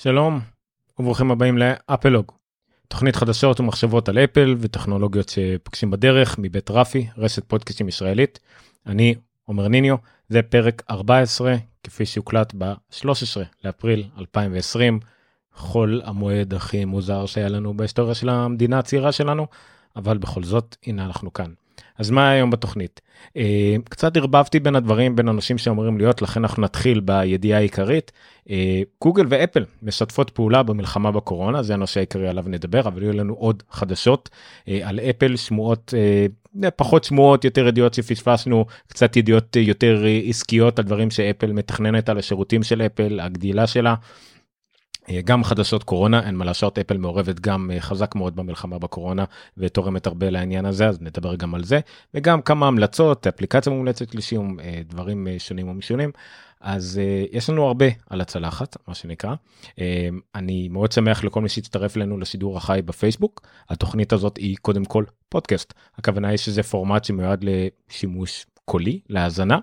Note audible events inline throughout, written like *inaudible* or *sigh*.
שלום וברוכים הבאים לאפלוג, תוכנית חדשות ומחשבות על אפל וטכנולוגיות שפוגשים בדרך מבית רפי, רשת פודקאסטים ישראלית. אני עומר ניניו, זה פרק 14 כפי שהוקלט ב-13 לאפריל 2020, חול המועד הכי מוזר שהיה לנו בהיסטוריה של המדינה הצעירה שלנו, אבל בכל זאת הנה אנחנו כאן. אז מה היום בתוכנית? אה, קצת ערבבתי בין הדברים בין אנשים שאמורים להיות לכן אנחנו נתחיל בידיעה העיקרית. אה, גוגל ואפל משתפות פעולה במלחמה בקורונה זה הנושא העיקרי עליו נדבר אבל יהיו לנו עוד חדשות אה, על אפל שמועות פחות שמועות יותר ידיעות שפספסנו קצת ידיעות יותר עסקיות על דברים שאפל מתכננת על השירותים של אפל הגדילה שלה. אה, גם חדשות קורונה אין מה לעשות אפל מעורבת גם אה, חזק מאוד במלחמה בקורונה ותורמת הרבה לעניין הזה אז נדבר גם על זה. וגם כמה המלצות אפליקציה מומלצת לשיום אה, דברים שונים ומשונים. אז יש לנו הרבה על הצלחת מה שנקרא. אני מאוד שמח לכל מי שהצטרף אלינו לשידור החי בפייסבוק. התוכנית הזאת היא קודם כל פודקאסט. הכוונה היא שזה פורמט שמיועד לשימוש קולי להאזנה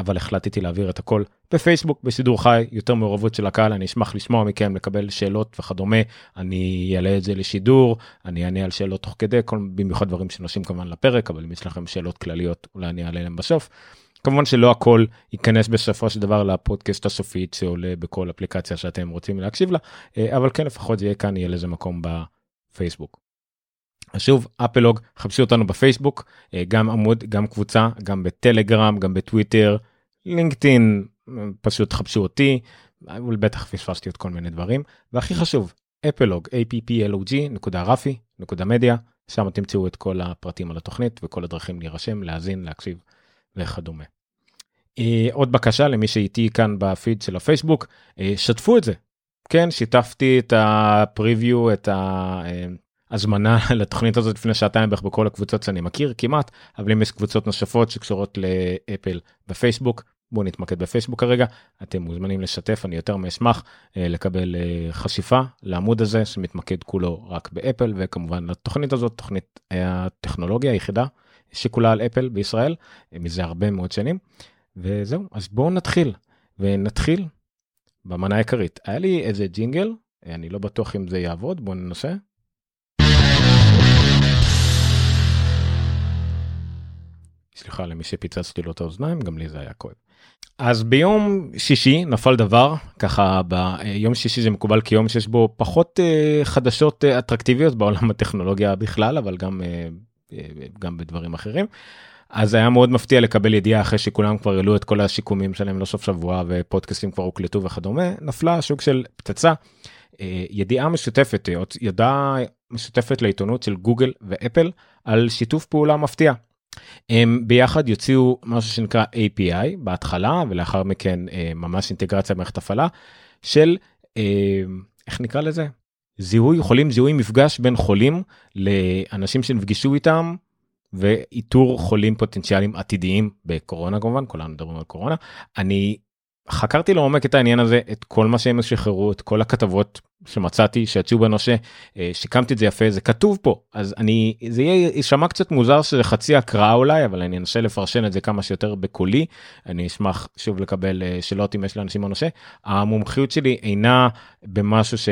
אבל החלטתי להעביר את הכל בפייסבוק בשידור חי יותר מעורבות של הקהל אני אשמח לשמוע מכם לקבל שאלות וכדומה אני אעלה את זה לשידור אני אענה על שאלות תוך כדי כל במיוחד דברים שנושאים כמובן לפרק אבל אם יש לכם שאלות כלליות אולי אני אעלה להם בסוף. כמובן שלא הכל ייכנס בסופו של דבר לפודקאסט הסופית שעולה בכל אפליקציה שאתם רוצים להקשיב לה אה, אבל כן לפחות זה יהיה כאן יהיה לזה מקום בפייסבוק. שוב אפלוג חפשו אותנו בפייסבוק אה, גם עמוד גם קבוצה גם בטלגרם גם בטוויטר לינקדאין פשוט חפשו אותי אבל בטח פספסתי עוד כל מיני דברים והכי חשוב אפלוג applog נקודה רפי נקודה מדיה שם תמצאו את כל הפרטים על התוכנית וכל הדרכים להירשם להאזין להקשיב וכדומה. אה, עוד בקשה למי שאיתי כאן בפיד של הפייסבוק אה, שתפו את זה כן שיתפתי את הפריוויו את ההזמנה *laughs* לתוכנית הזאת לפני שעתיים בערך בכל הקבוצות שאני מכיר כמעט אבל אם יש קבוצות נוספות שקשורות לאפל בפייסבוק בואו נתמקד בפייסבוק כרגע. אתם מוזמנים לשתף אני יותר מאשמח אה, לקבל אה, חשיפה לעמוד הזה שמתמקד כולו רק באפל וכמובן לתוכנית הזאת תוכנית הטכנולוגיה היחידה שכולה על אפל בישראל אה, מזה הרבה מאוד שנים. וזהו אז בואו נתחיל. ונתחיל במנה העיקרית. היה לי איזה ג'ינגל אני לא בטוח אם זה יעבוד בואו ננסה. סליחה למי שפיצצתי לו את האוזניים גם לי זה היה כואב. אז ביום שישי נפל דבר ככה ביום שישי זה מקובל כיום שיש בו פחות uh, חדשות uh, אטרקטיביות בעולם הטכנולוגיה בכלל אבל גם uh, גם בדברים אחרים. אז היה מאוד מפתיע לקבל ידיעה אחרי שכולם כבר העלו את כל השיקומים שלהם לסוף שבוע ופודקאסטים כבר הוקלטו וכדומה נפלה שוק של פצצה. ידיעה משותפת ידעה משותפת לעיתונות של גוגל ואפל על שיתוף פעולה מפתיע הם ביחד יוציאו משהו שנקרא API בהתחלה ולאחר מכן אה, ממש אינטגרציה במערכת הפעלה של אה, איך נקרא לזה? זיהוי חולים זיהוי מפגש בין חולים לאנשים שנפגשו איתם ואיתור חולים פוטנציאליים עתידיים בקורונה כמובן כולנו מדברים על קורונה. אני חקרתי לעומק את העניין הזה את כל מה שהם שחררו את כל הכתבות שמצאתי שיצאו בנושא אה, שיקמתי את זה יפה זה כתוב פה. אז אני זה יהיה יישמע קצת מוזר שזה חצי הקראה אולי אבל אני אנסה לפרשן את זה כמה שיותר בקולי. אני אשמח שוב לקבל אה, שאלות אם יש לאנשים בנושא. המומחיות שלי אינה במשהו ש,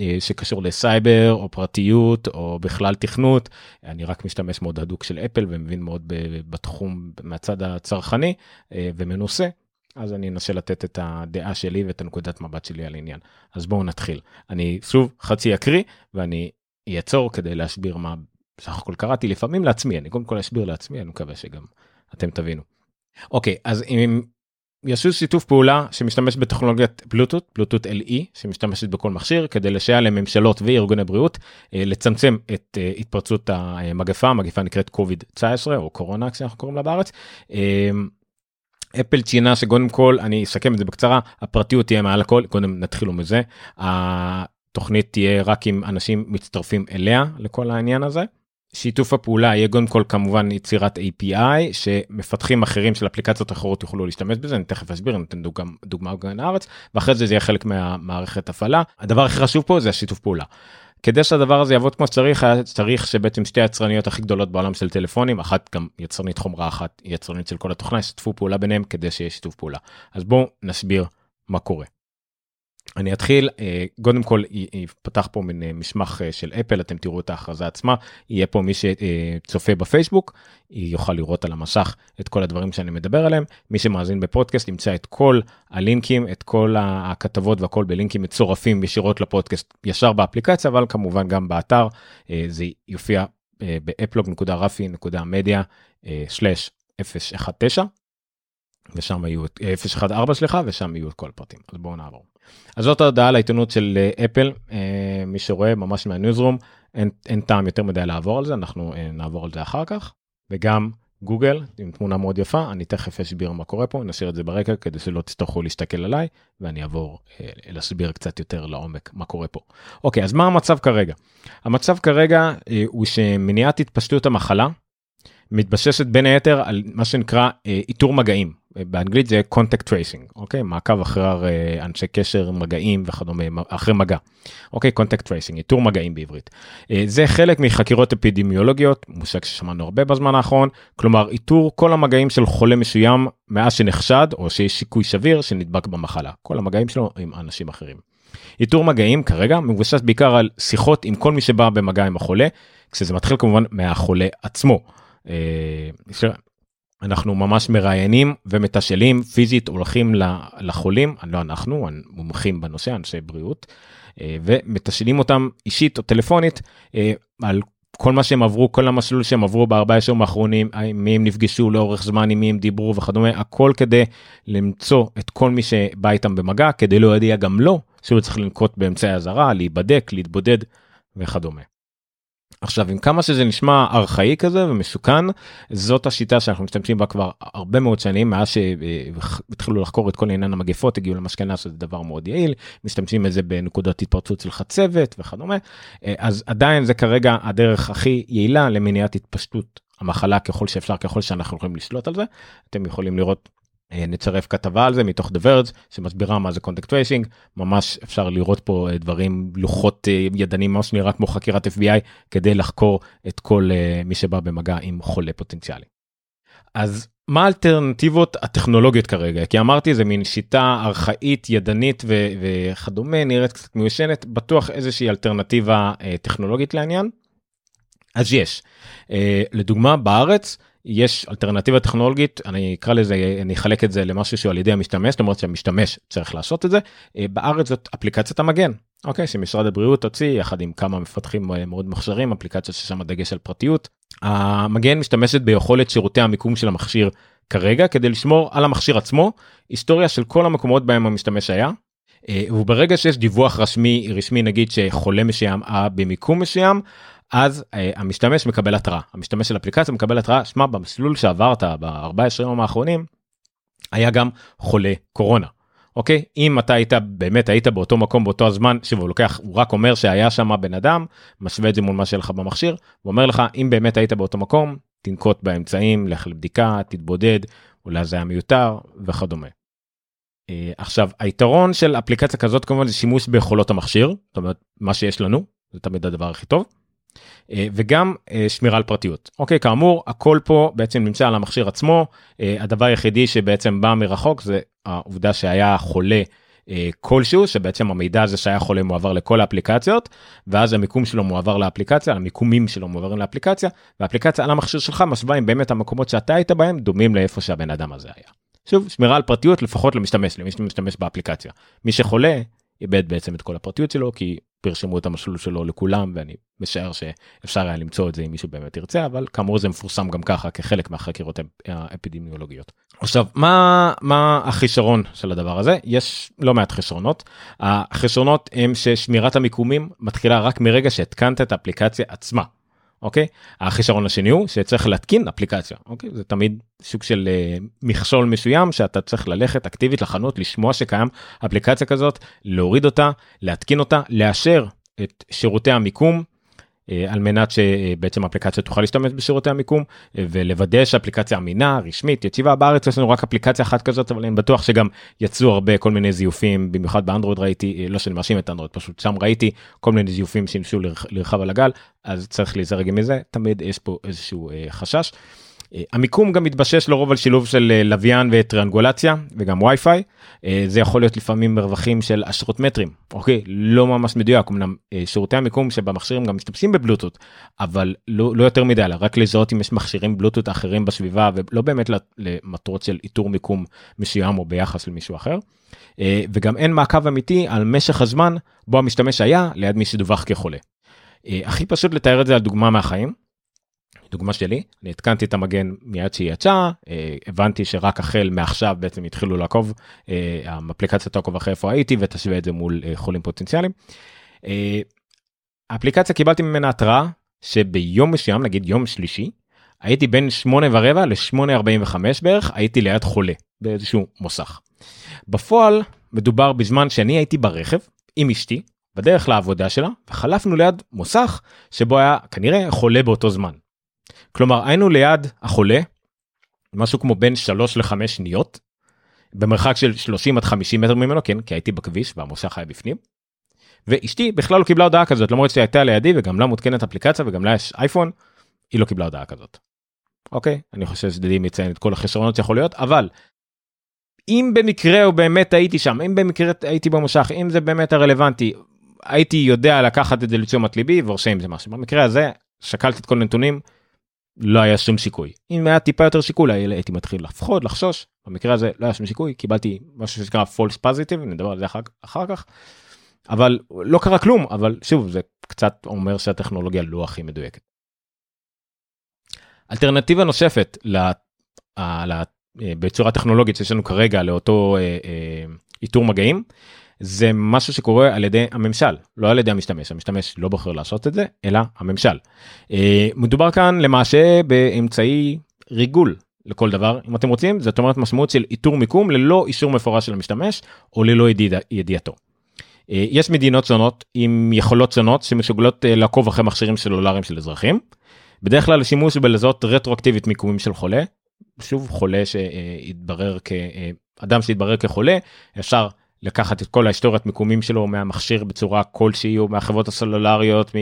אה, שקשור לסייבר או פרטיות או בכלל תכנות. אני רק משתמש מאוד הדוק של אפל ומבין מאוד בתחום מהצד הצרכני ומנוסה אז אני אנסה לתת את הדעה שלי ואת הנקודת מבט שלי על העניין. אז בואו נתחיל. אני שוב חצי אקריא ואני אעצור כדי להסביר מה בסך הכל קראתי לפעמים לעצמי אני קודם כל אסביר לעצמי אני מקווה שגם אתם תבינו. אוקיי אז אם יש שיתוף פעולה שמשתמש בטכנולוגיית בלוטות בלוטות LE שמשתמשת בכל מכשיר כדי לשייע לממשלות וארגוני בריאות אה, לצמצם את אה, התפרצות המגפה המגפה נקראת קוביד 19 או קורונה כשאנחנו קוראים לה בארץ. אפל ציינה שקודם כל אני אסכם את זה בקצרה הפרטיות תהיה מעל הכל קודם נתחילו מזה התוכנית תהיה רק אם אנשים מצטרפים אליה לכל העניין הזה. שיתוף הפעולה יהיה קודם כל כמובן יצירת API שמפתחים אחרים של אפליקציות אחרות יוכלו להשתמש בזה אני תכף אסביר אני אתן דוגמה דוגמה הארץ ואחרי זה זה יהיה חלק מהמערכת הפעלה הדבר הכי חשוב פה זה השיתוף פעולה. כדי שהדבר הזה יעבוד כמו שצריך היה צריך שבעצם שתי היצרניות הכי גדולות בעולם של טלפונים אחת גם יצרנית חומרה אחת יצרנית של כל התוכנה ישתפו פעולה ביניהם כדי שיהיה שיתוף פעולה אז בואו נסביר מה קורה. אני אתחיל אה, קודם כל יפתח פה מין אה, משמח אה, של אפל אתם תראו את ההכרזה עצמה. יהיה פה מי שצופה בפייסבוק יוכל לראות על המסך את כל הדברים שאני מדבר עליהם. מי שמאזין בפודקאסט ימצא את כל הלינקים את כל הכתבות והכל בלינקים מצורפים ישירות לפודקאסט ישר באפליקציה אבל כמובן גם באתר. זה יופיע באפלוג.רפי.מדיה/019 ושם יהיו 014 סליחה ושם יהיו את כל הפרטים אז בואו נעבור. אז זאת ההודעה לעיתונות של אה, אפל אה, מי שרואה ממש מהניוזרום אין, אין טעם יותר מדי לעבור על זה אנחנו אה, נעבור על זה אחר כך וגם גוגל עם תמונה מאוד יפה אני תכף אסביר מה קורה פה נשאיר את זה ברקע כדי שלא תצטרכו להסתכל עליי ואני אעבור להסביר קצת יותר לעומק מה קורה פה. אוקיי אז מה המצב כרגע המצב כרגע הוא שמניעת התפשטות המחלה מתבססת בין היתר על מה שנקרא איתור מגעים. באנגלית זה contact tracing אוקיי? מעקב אחר אה, אנשי קשר מגעים וכדומה אחרי מגע. אוקיי? contact tracing איתור מגעים בעברית. אה, זה חלק מחקירות אפידמיולוגיות מושג ששמענו הרבה בזמן האחרון. כלומר איתור כל המגעים של חולה מסוים מאז שנחשד או שיש סיכוי סביר שנדבק במחלה. כל המגעים שלו עם אנשים אחרים. איתור מגעים כרגע מבוסס בעיקר על שיחות עם כל מי שבא במגע עם החולה כשזה מתחיל כמובן מהחולה עצמו. אה, אנחנו ממש מראיינים ומתשאלים פיזית הולכים לחולים לא אנחנו מומחים בנושא אנשי בריאות אה, ומתשאלים אותם אישית או טלפונית אה, על כל מה שהם עברו כל המסלול שהם עברו בארבעה ישורים האחרונים מי הם נפגשו לאורך זמן עם מי הם דיברו וכדומה הכל כדי למצוא את כל מי שבא איתם במגע כדי להודיע גם לו שהוא צריך לנקוט באמצעי אזהרה להיבדק להתבודד וכדומה. עכשיו עם כמה שזה נשמע ארכאי כזה ומסוכן זאת השיטה שאנחנו משתמשים בה כבר הרבה מאוד שנים מאז שהתחילו לחקור את כל עניין המגפות הגיעו למסקנה שזה דבר מאוד יעיל משתמשים בזה בנקודות התפרצות של חצבת וכדומה. אז עדיין זה כרגע הדרך הכי יעילה למניעת התפשטות המחלה ככל שאפשר ככל שאנחנו יכולים לשלוט על זה. אתם יכולים לראות נצרף כתבה על זה מתוך The Verge שמסבירה מה זה contact tracing ממש אפשר לראות פה אה, דברים לוחות אה, ידנים ממש נראה כמו חקירת FBI כדי לחקור את כל מי שבא במגע עם חולה פוטנציאלי. אז מה האלטרנטיבות הטכנולוגיות כרגע כי אמרתי זה מין שיטה ארכאית ידנית ו- וכדומה נראית קצת מיושנת בטוח איזושהי אלטרנטיבה טכנולוגית לעניין. אז יש לדוגמה בארץ יש אלטרנטיבה טכנולוגית אני אקרא לזה אני אחלק את זה למשהו שהוא על ידי המשתמש למרות שהמשתמש צריך לעשות את זה. אה, בארץ זאת אפליקציית המגן. אוקיי שמשרד הבריאות הוציא יחד עם כמה מפתחים אה, מאוד מוכשרים אפליקציה ששם הדגש על פרטיות. המגן משתמשת ביכולת שירותי המיקום של המכשיר כרגע כדי לשמור על המכשיר עצמו היסטוריה של כל המקומות בהם המשתמש היה. אה, וברגע שיש דיווח רשמי רשמי נגיד שחולה מסוים במיקום מסוים אז אה, המשתמש מקבל התראה המשתמש של אפליקציה מקבל התראה שמע במסלול שעברת ב-14 יום האחרונים היה גם חולה קורונה. אוקיי אם אתה היית באמת היית באותו מקום באותו הזמן שהוא לוקח הוא רק אומר שהיה שם בן אדם משווה את זה מול מה שלך במכשיר הוא אומר לך אם באמת היית באותו מקום תנקוט באמצעים לך לבדיקה תתבודד אולי זה היה מיותר וכדומה. אה, עכשיו היתרון של אפליקציה כזאת כמובן זה שימוש ביכולות המכשיר זאת אומרת מה שיש לנו זה תמיד הדבר הכי טוב. אה, וגם אה, שמירה על פרטיות. אוקיי, כאמור, הכל פה בעצם נמצא על המכשיר עצמו, אה, הדבר היחידי שבעצם בא מרחוק זה העובדה שהיה חולה כלשהו, שבעצם המידע הזה שהיה חולה מועבר לכל האפליקציות, ואז המיקום שלו מועבר לאפליקציה, המיקומים שלו מועברים לאפליקציה, והאפליקציה על המכשיר שלך משווה אם באמת המקומות שאתה היית בהם דומים לאיפה שהבן אדם הזה היה. שוב, שמירה על פרטיות לפחות למשתמש, למי שמשתמש באפליקציה. מי שחולה, איבד בעצם את כל הפרטיות שלו כי פרשמו את המסלול שלו לכולם ואני משער שאפשר היה למצוא את זה אם מישהו באמת ירצה אבל כאמור זה מפורסם גם ככה כחלק מהחקירות האפידמיולוגיות. עכשיו מה מה החישרון של הדבר הזה יש לא מעט חישרונות החישרונות הם ששמירת המיקומים מתחילה רק מרגע שהתקנת את האפליקציה עצמה. אוקיי? החישרון השני הוא שצריך להתקין אפליקציה אוקיי? זה תמיד סוג של uh, מכשול מסוים שאתה צריך ללכת אקטיבית לחנות לשמוע שקיים אפליקציה כזאת להוריד אותה להתקין אותה לאשר את שירותי המיקום אה, על מנת שבעצם אפליקציה תוכל להשתמש בשירותי המיקום אה, ולוודא שאפליקציה אמינה רשמית יציבה בארץ יש לנו רק אפליקציה אחת כזאת אבל אני בטוח שגם יצאו הרבה כל מיני זיופים במיוחד באנדרואיד ראיתי לא שאני מאשים את אנדרואיד פשוט שם ראיתי כל מיני זיופים שניסו לרחב על הגל אז צריך להיזרג מזה תמיד יש פה איזשהו חשש. אה, המיקום גם מתבשש לרוב על שילוב של אה, לוויין וטריאנגולציה וגם וי-פיי. אה, זה יכול להיות לפעמים מרווחים של עשרות מטרים, אוקיי? לא ממש מדויק, אמנם שירותי המיקום שבמכשירים גם משתמשים בבלוטות, אבל לא, לא יותר מדי, אלא רק לזהות אם יש מכשירים בלוטות אחרים בסביבה ולא באמת למטרות של איתור מיקום מסוים או ביחס למישהו אחר. וגם אין מעקב אמיתי על משך הזמן בו המשתמש היה ליד מי שדווח כחולה. הכי פשוט לתאר את זה על דוגמה מהחיים. דוגמה שלי, אני התקנתי את המגן מיד שהיא יצאה, אה, הבנתי שרק החל מעכשיו בעצם התחילו לעקוב, אה, האפליקציה תעקוב אחרי איפה הייתי ותשווה את זה מול אה, חולים פוטנציאליים. האפליקציה קיבלתי ממנה התראה שביום מסוים, נגיד יום שלישי, הייתי בין 8 ורבע ל-8.45 בערך, הייתי ליד חולה באיזשהו מוסך. בפועל מדובר בזמן שאני הייתי ברכב עם אשתי, בדרך לעבודה שלה, וחלפנו ליד מוסך שבו היה כנראה חולה באותו זמן. כלומר היינו ליד החולה משהו כמו בין 3 ל-5 שניות במרחק של 30 עד 50 מטר ממנו כן כי הייתי בכביש והמוסך היה בפנים. ואשתי בכלל לא קיבלה הודעה כזאת למרות שהיא הייתה לידי וגם לה מותקנת אפליקציה וגם לה יש אייפון היא לא קיבלה הודעה כזאת. אוקיי אני חושב שדדי מציין את כל החסרונות שיכול להיות אבל אם במקרה או באמת הייתי שם אם במקרה הייתי במושך אם זה באמת הרלוונטי הייתי יודע לקחת את זה לתשומת ליבי ועושה עם זה משהו במקרה הזה שקלתי את כל הנתונים לא היה שום שיקוי. אם היה טיפה יותר שיקול הייתי מתחיל לפחוד, לחשוש, במקרה הזה לא היה שום שיקוי, קיבלתי משהו שנקרא false positive, נדבר על זה אחר, אחר כך, אבל לא קרה כלום, אבל שוב זה קצת אומר שהטכנולוגיה לא הכי מדויקת. אלטרנטיבה נוספת ל... ל... בצורה טכנולוגית שיש לנו כרגע לאותו אה, אה, איתור מגעים זה משהו שקורה על ידי הממשל לא על ידי המשתמש המשתמש לא בוחר לעשות את זה אלא הממשל. אה, מדובר כאן למעשה באמצעי ריגול לכל דבר אם אתם רוצים זאת אומרת משמעות של איתור מיקום ללא אישור מפורש של המשתמש או ללא ידיע, ידיעתו. אה, יש מדינות שונות עם יכולות שונות שמסוגלות אה, לעקוב אחרי מכשירים סלולריים של אזרחים. בדרך כלל השימוש בלזהות רטרואקטיבית מיקומים של חולה. שוב חולה שהתברר כאדם שהתברר כחולה אפשר לקחת את כל ההיסטוריית מיקומים שלו מהמכשיר בצורה כלשהי או מהחברות הסלולריות, מ...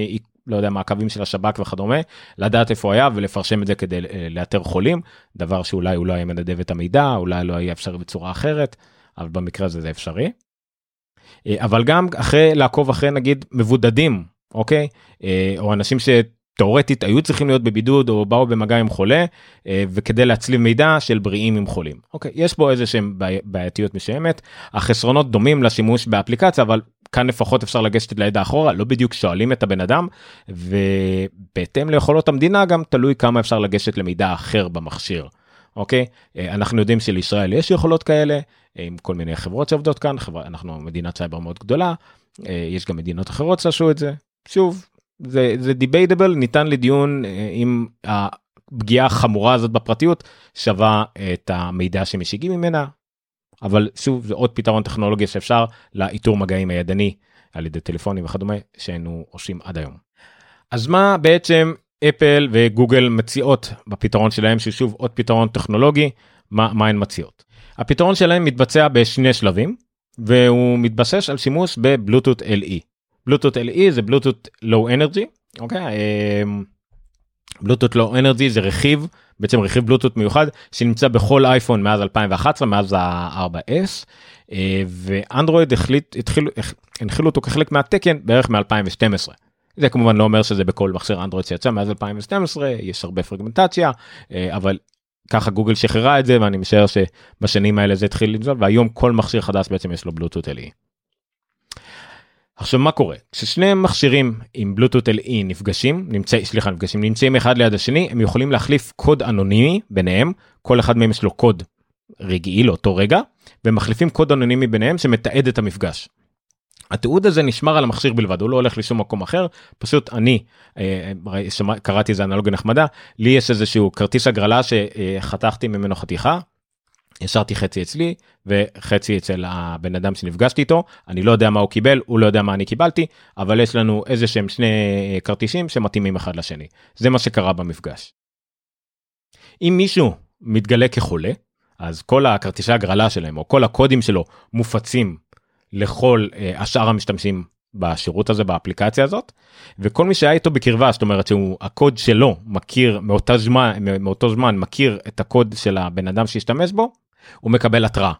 לא יודע, מעקבים של השב"כ וכדומה, לדעת איפה היה ולפרשם את זה כדי אה, לאתר חולים, דבר שאולי הוא לא היה מנדב את המידע, אולי לא היה אפשרי בצורה אחרת, אבל במקרה הזה זה אפשרי. אה, אבל גם אחרי לעקוב אחרי נגיד מבודדים, אוקיי? אה, או אנשים ש... תאורטית היו צריכים להיות בבידוד או באו במגע עם חולה אה, וכדי להצליב מידע של בריאים עם חולים. אוקיי, יש פה איזה שהם בעייתיות מסוימת, החסרונות דומים לשימוש באפליקציה אבל כאן לפחות אפשר לגשת לידע אחורה, לא בדיוק שואלים את הבן אדם ובהתאם ליכולות המדינה גם תלוי כמה אפשר לגשת למידע אחר במכשיר. אוקיי אה, אנחנו יודעים שלישראל יש יכולות כאלה אה, עם כל מיני חברות שעובדות כאן חברה אנחנו מדינת סייבר מאוד גדולה יש גם מדינות אחרות שעשו את זה שוב זה זה דיביידבל ניתן לדיון אה, אם הפגיעה החמורה הזאת בפרטיות שווה את המידע שמשיגים ממנה. אבל שוב זה עוד פתרון טכנולוגי שאפשר לאיתור מגעים הידני על ידי טלפונים וכדומה שהיינו עושים עד היום. אז מה בעצם אפל וגוגל מציעות בפתרון שלהם ששוב עוד פתרון טכנולוגי מה, מה הן מציעות. הפתרון שלהם מתבצע בשני שלבים והוא מתבסס על שימוש בבלוטות LE. בלוטות LE זה בלוטות לואו אנרגי אוקיי בלוטות לואו אנרגי זה רכיב בעצם רכיב בלוטות מיוחד שנמצא בכל אייפון מאז 2011 מאז ה-4S אה, ואנדרואיד החליט התחילו הנחילו אותו כחלק מהתקן בערך מ-2012. זה כמובן לא אומר שזה בכל מכשיר אנדרואיד שיצא מאז 2012 יש הרבה פרגמנטציה אה, אבל ככה גוגל שחררה את זה ואני משער שבשנים האלה זה התחיל לנזול והיום כל מכשיר חדש בעצם יש לו בלוטות LE. עכשיו מה קורה כששני מכשירים עם בלוטות LE נפגשים נמצא סליחה נפגשים נמצאים אחד ליד השני הם יכולים להחליף קוד אנונימי ביניהם כל אחד מהם יש לו קוד רגעי לאותו רגע ומחליפים קוד אנונימי ביניהם שמתעד את המפגש. התיעוד הזה נשמר על המכשיר בלבד הוא לא הולך לשום מקום אחר פשוט אני אה, שמע, קראתי איזה אנלוגיה נחמדה לי יש איזשהו כרטיס הגרלה שחתכתי ממנו חתיכה השארתי חצי אצלי וחצי אצל הבן אדם שנפגשתי איתו אני לא יודע מה הוא קיבל הוא לא יודע מה אני קיבלתי אבל יש לנו איזה שהם שני כרטיסים שמתאימים אחד לשני זה מה שקרה במפגש. אם מישהו מתגלה כחולה אז כל הכרטיסי הגרלה שלהם או כל הקודים שלו מופצים לכל uh, השאר המשתמשים בשירות הזה באפליקציה הזאת וכל מי שהיה איתו בקרבה זאת אומרת שהוא הקוד שלו מכיר מאותה זמן מאותו זמן מכיר את הקוד של הבן אדם שהשתמש בו הוא מקבל התראה.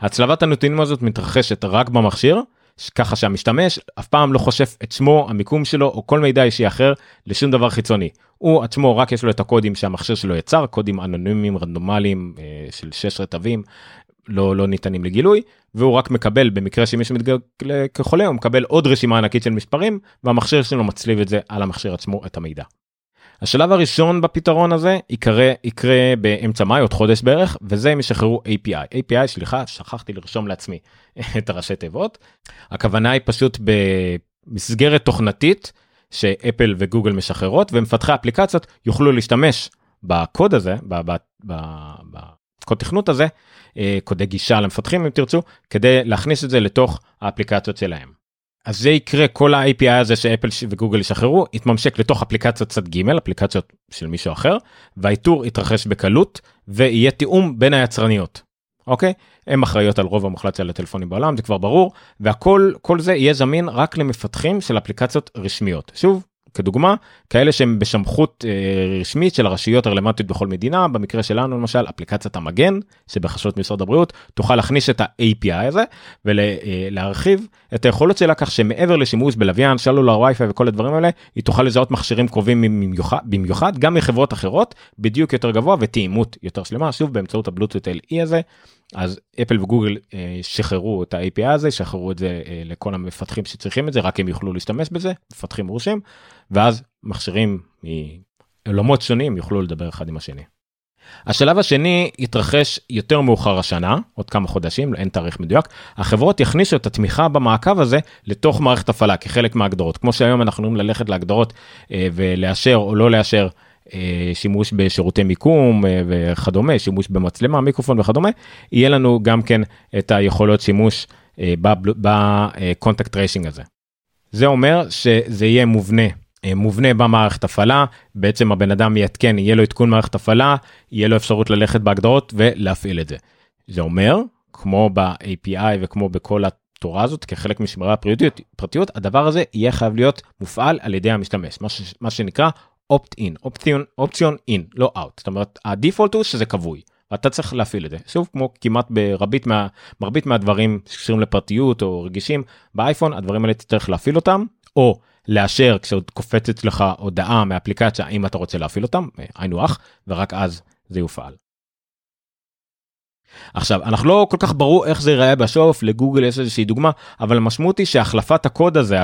הצלבת הנתונים הזאת מתרחשת רק במכשיר ככה שהמשתמש אף פעם לא חושף את שמו המיקום שלו או כל מידע אישי אחר לשום דבר חיצוני. הוא עצמו רק יש לו את הקודים שהמכשיר שלו יצר קודים אנונימיים רנדומליים אה, של 6 רטבים לא לא ניתנים לגילוי והוא רק מקבל במקרה שמישהו מתגלה כחולה הוא מקבל עוד רשימה ענקית של מספרים והמכשיר שלו מצליב את זה על המכשיר עצמו את המידע. השלב הראשון בפתרון הזה יקרה יקרה באמצע מאי עוד חודש בערך וזה אם ישחררו API API סליחה שכחתי לרשום לעצמי *laughs* את הראשי תיבות הכוונה היא פשוט במסגרת תוכנתית שאפל וגוגל משחררות ומפתחי אפליקציות יוכלו להשתמש בקוד הזה בקוד תכנות הזה אה, קודי גישה למפתחים אם תרצו כדי להכניס את זה לתוך האפליקציות שלהם. אז זה יקרה כל ה-API הזה שאפל וגוגל ישחררו יתממשק לתוך אפליקציות צד ג' אפליקציות של מישהו אחר והאיתור יתרחש בקלות ויהיה תיאום בין היצרניות. אוקיי הם אחראיות על רוב המוחלט של הטלפונים בעולם זה כבר ברור והכל כל זה יהיה זמין רק למפתחים של אפליקציות רשמיות שוב כדוגמה כאלה שהם בסמכות אה, רשמית של הרשויות הרלוונטיות בכל מדינה במקרה שלנו למשל אפליקציית המגן שבחשבות משרד הבריאות תוכל להכניס את ה-API הזה ולהרחיב אה, את היכולת שלה כך שמעבר לשימוש בלוויין שלולר וי-פיי וכל הדברים האלה היא תוכל לזהות מכשירים קרובים במיוחד, במיוחד גם מחברות אחרות בדיוק יותר גבוה ותאימות יותר שלמה שוב באמצעות הבלוטות LE הזה אז אפל וגוגל אה, שחררו את ה-API הזה, שחררו את זה אה, לכל המפתחים שצריכים את זה, רק הם יוכלו להשתמש בזה, מפתחים מורשים, ואז מכשירים מעולמות שונים יוכלו לדבר אחד עם השני. השלב השני יתרחש יותר מאוחר השנה, עוד כמה חודשים, אין תאריך מדויק, החברות יכניסו את התמיכה במעקב הזה לתוך מערכת הפעלה כחלק מההגדרות, כמו שהיום אנחנו יכולים ללכת להגדרות אה, ולאשר או לא לאשר שימוש בשירותי מיקום אה, וכדומה, שימוש במצלמה, מיקרופון וכדומה, יהיה לנו גם כן את היכולות שימוש ב contact tracing הזה. זה אומר שזה יהיה מובנה. אה, מובנה במערכת הפעלה בעצם הבן אדם יעדכן יהיה לו עדכון מערכת הפעלה יהיה לו אפשרות ללכת בהגדרות ולהפעיל את זה. זה אומר כמו ב-API וכמו בכל התורה הזאת כחלק משמרי הפרטיות פרטיות הדבר הזה יהיה חייב להיות מופעל על ידי המשתמש מה, ש, מה שנקרא opt in אופציון אופציון in לא out זאת אומרת הדיפולט הוא שזה כבוי. אתה צריך להפעיל את זה שוב כמו כמעט ברבית מה מרבית מהדברים שקשורים לפרטיות או רגישים באייפון הדברים האלה תצטרך להפעיל אותם או לאשר כשעוד קופצת לך הודעה מאפליקציה אם אתה רוצה להפעיל אותם היינו הך ורק אז זה יופעל. עכשיו אנחנו לא כל כך ברור איך זה ייראה בשוף לגוגל יש איזושהי דוגמה אבל המשמעות היא שהחלפת הקוד הזה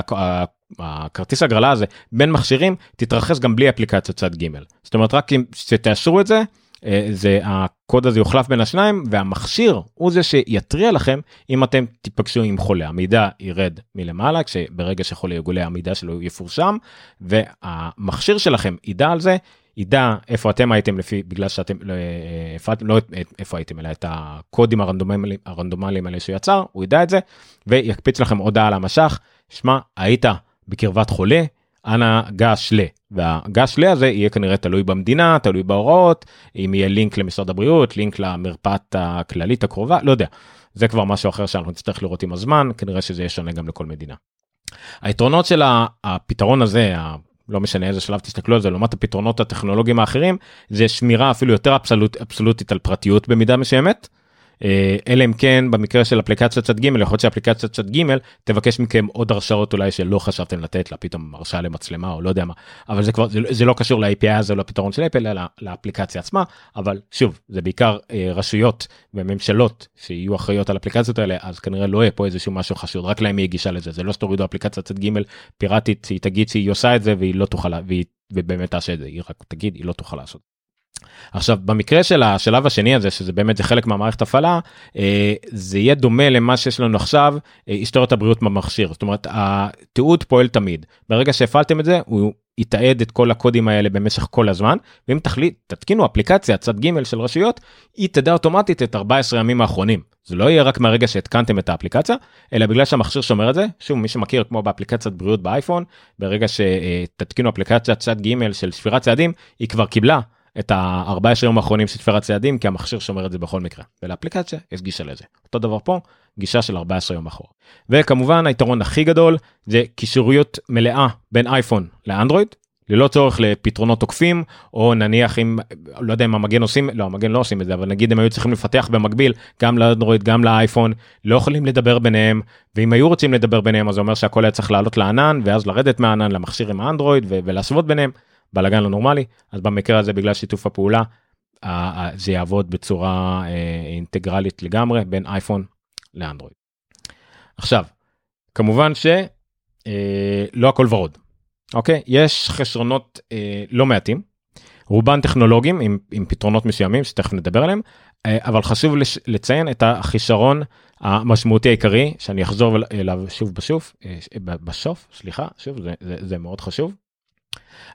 הכרטיס הגרלה הזה בין מכשירים תתרחש גם בלי אפליקציות צד ג' זאת אומרת רק אם שתאשרו את זה אה, זה הקוד הזה יוחלף בין השניים והמכשיר הוא זה שיתריע לכם אם אתם תיפגשו עם חולה. המידע ירד מלמעלה כשברגע שחולה יגולה המידע שלו יפורשם והמכשיר שלכם ידע על זה ידע איפה אתם הייתם לפי בגלל שאתם לא, לא איפה הייתם אלא את הקודים הרנדומליים הרנדומליים האלה שהוא יצר הוא ידע את זה ויקפיץ לכם הודעה על המשך שמע היית בקרבת חולה אנא גש ל והגש ל הזה יהיה כנראה תלוי במדינה תלוי בהוראות אם יהיה לינק למשרד הבריאות לינק למרפאת הכללית הקרובה לא יודע זה כבר משהו אחר שאנחנו נצטרך לראות עם הזמן כנראה שזה יהיה שונה גם לכל מדינה. היתרונות של הפתרון הזה לא משנה איזה שלב תסתכלו על זה לעומת הפתרונות הטכנולוגיים האחרים זה שמירה אפילו יותר אבסולוט, אבסולוטית על פרטיות במידה מסוימת. אה, אלא אם כן במקרה של אפליקציית צד ג' יכול להיות שאפליקציית צד ג' תבקש מכם עוד הרשאות אולי שלא חשבתם לתת לה פתאום הרשאה למצלמה או לא יודע מה. אבל זה כבר זה, זה לא קשור ל-API הזה לא לפתרון של אפל אלא לאפליקציה עצמה. אבל שוב זה בעיקר אה, רשויות וממשלות שיהיו אחראיות על אפליקציות האלה אז כנראה לא יהיה פה איזשהו משהו חשוד רק להם יהיה גישה לזה. זה לא שתורידו אפליקציית צד ג' פיראטית שהיא תגיד שהיא עושה את זה והיא לא תוכל והיא ובאמת תעשה את זה. היא רק תגיד היא לא תוכל לעשות. עכשיו במקרה של השלב השני הזה שזה באמת זה חלק מהמערכת הפעלה אה, זה יהיה דומה למה שיש לנו עכשיו אה, היסטוריות הבריאות במכשיר. זאת אומרת התיעוד פועל תמיד. ברגע שהפעלתם את זה הוא יתעד את כל הקודים האלה במשך כל הזמן ואם תחליט תתקינו אפליקציה צד ג' של רשויות היא תדע אוטומטית את 14 ימים האחרונים. זה לא יהיה רק מהרגע שהתקנתם את האפליקציה אלא בגלל שהמכשיר שומר את זה שוב מי שמכיר כמו באפליקציית בריאות באייפון ברגע שתתקינו אפליקציה צד ג' של שפירת צעדים היא כבר קיבלה את ה-14 יום האחרונים של ספירת צעדים כי המכשיר שומר את זה בכל מקרה. ולאפליקציה יש גישה לזה. אותו דבר פה גישה של 14 יום אחורה. וכמובן היתרון הכי גדול זה קישוריות מלאה בין אייפון לאנדרואיד ללא צורך לפתרונות תוקפים או נניח אם לא יודע אם המגן עושים לא המגן לא עושים את זה אבל נגיד הם היו צריכים לפתח במקביל גם לאנדרואיד גם לאייפון לא יכולים לדבר ביניהם ואם היו רוצים לדבר ביניהם אז זה אומר שהכל היה צריך לעלות לענן ואז לרדת מהענן למכשיר עם האנדרואיד ולהשוות ביניהם בלאגן לא נורמלי אז במקרה הזה בגלל שיתוף הפעולה זה יעבוד בצורה אה, אינטגרלית לגמרי בין אייפון לאנדרואיד. עכשיו כמובן שלא אה, הכל ורוד אוקיי יש חסרונות אה, לא מעטים רובן טכנולוגיים עם, עם פתרונות מסוימים שתכף נדבר עליהם אבל חשוב לציין את החישרון המשמעותי העיקרי שאני אחזור אליו שוב בשוף בשוף סליחה שוב זה, זה, זה מאוד חשוב.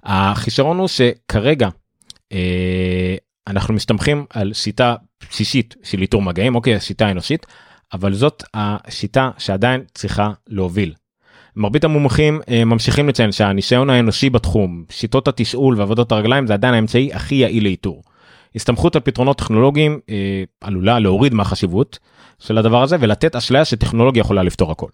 החישרון הוא שכרגע אה, אנחנו מסתמכים על שיטה בסיסית של איתור מגעים אוקיי השיטה האנושית אבל זאת השיטה שעדיין צריכה להוביל. מרבית המומחים אה, ממשיכים לציין שהניסיון האנושי בתחום, שיטות התשאול ועבודות הרגליים זה עדיין האמצעי הכי יעיל לאיתור. הסתמכות על פתרונות טכנולוגיים אה, עלולה להוריד מהחשיבות של הדבר הזה ולתת אשליה שטכנולוגיה יכולה לפתור הכל.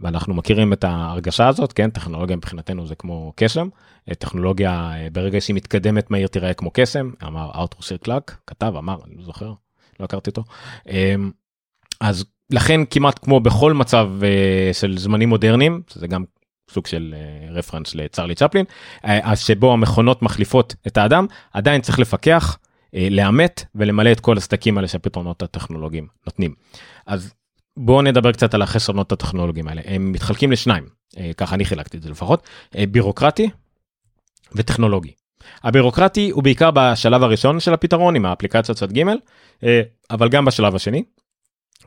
ואנחנו מכירים את ההרגשה הזאת כן? טכנולוגיה מבחינתנו זה כמו קסם. אה, טכנולוגיה אה, ברגע שהיא מתקדמת מהיר תראה כמו קסם אמר ארתור סיר קלאק כתב אמר אני לא זוכר לא הכרתי אותו. אה, אז לכן כמעט כמו בכל מצב uh, של זמנים מודרניים זה גם סוג של רפרנס לצרלי צ'פלין אז שבו המכונות מחליפות את האדם עדיין צריך לפקח לאמת ולמלא את כל הסדקים האלה שהפתרונות הטכנולוגיים נותנים. אז בואו נדבר קצת על החסרונות הטכנולוגיים האלה הם מתחלקים לשניים uh, ככה אני חילקתי את זה לפחות uh, בירוקרטי וטכנולוגי. הבירוקרטי הוא בעיקר בשלב הראשון של הפתרון עם האפליקציה צד ג' אבל גם בשלב השני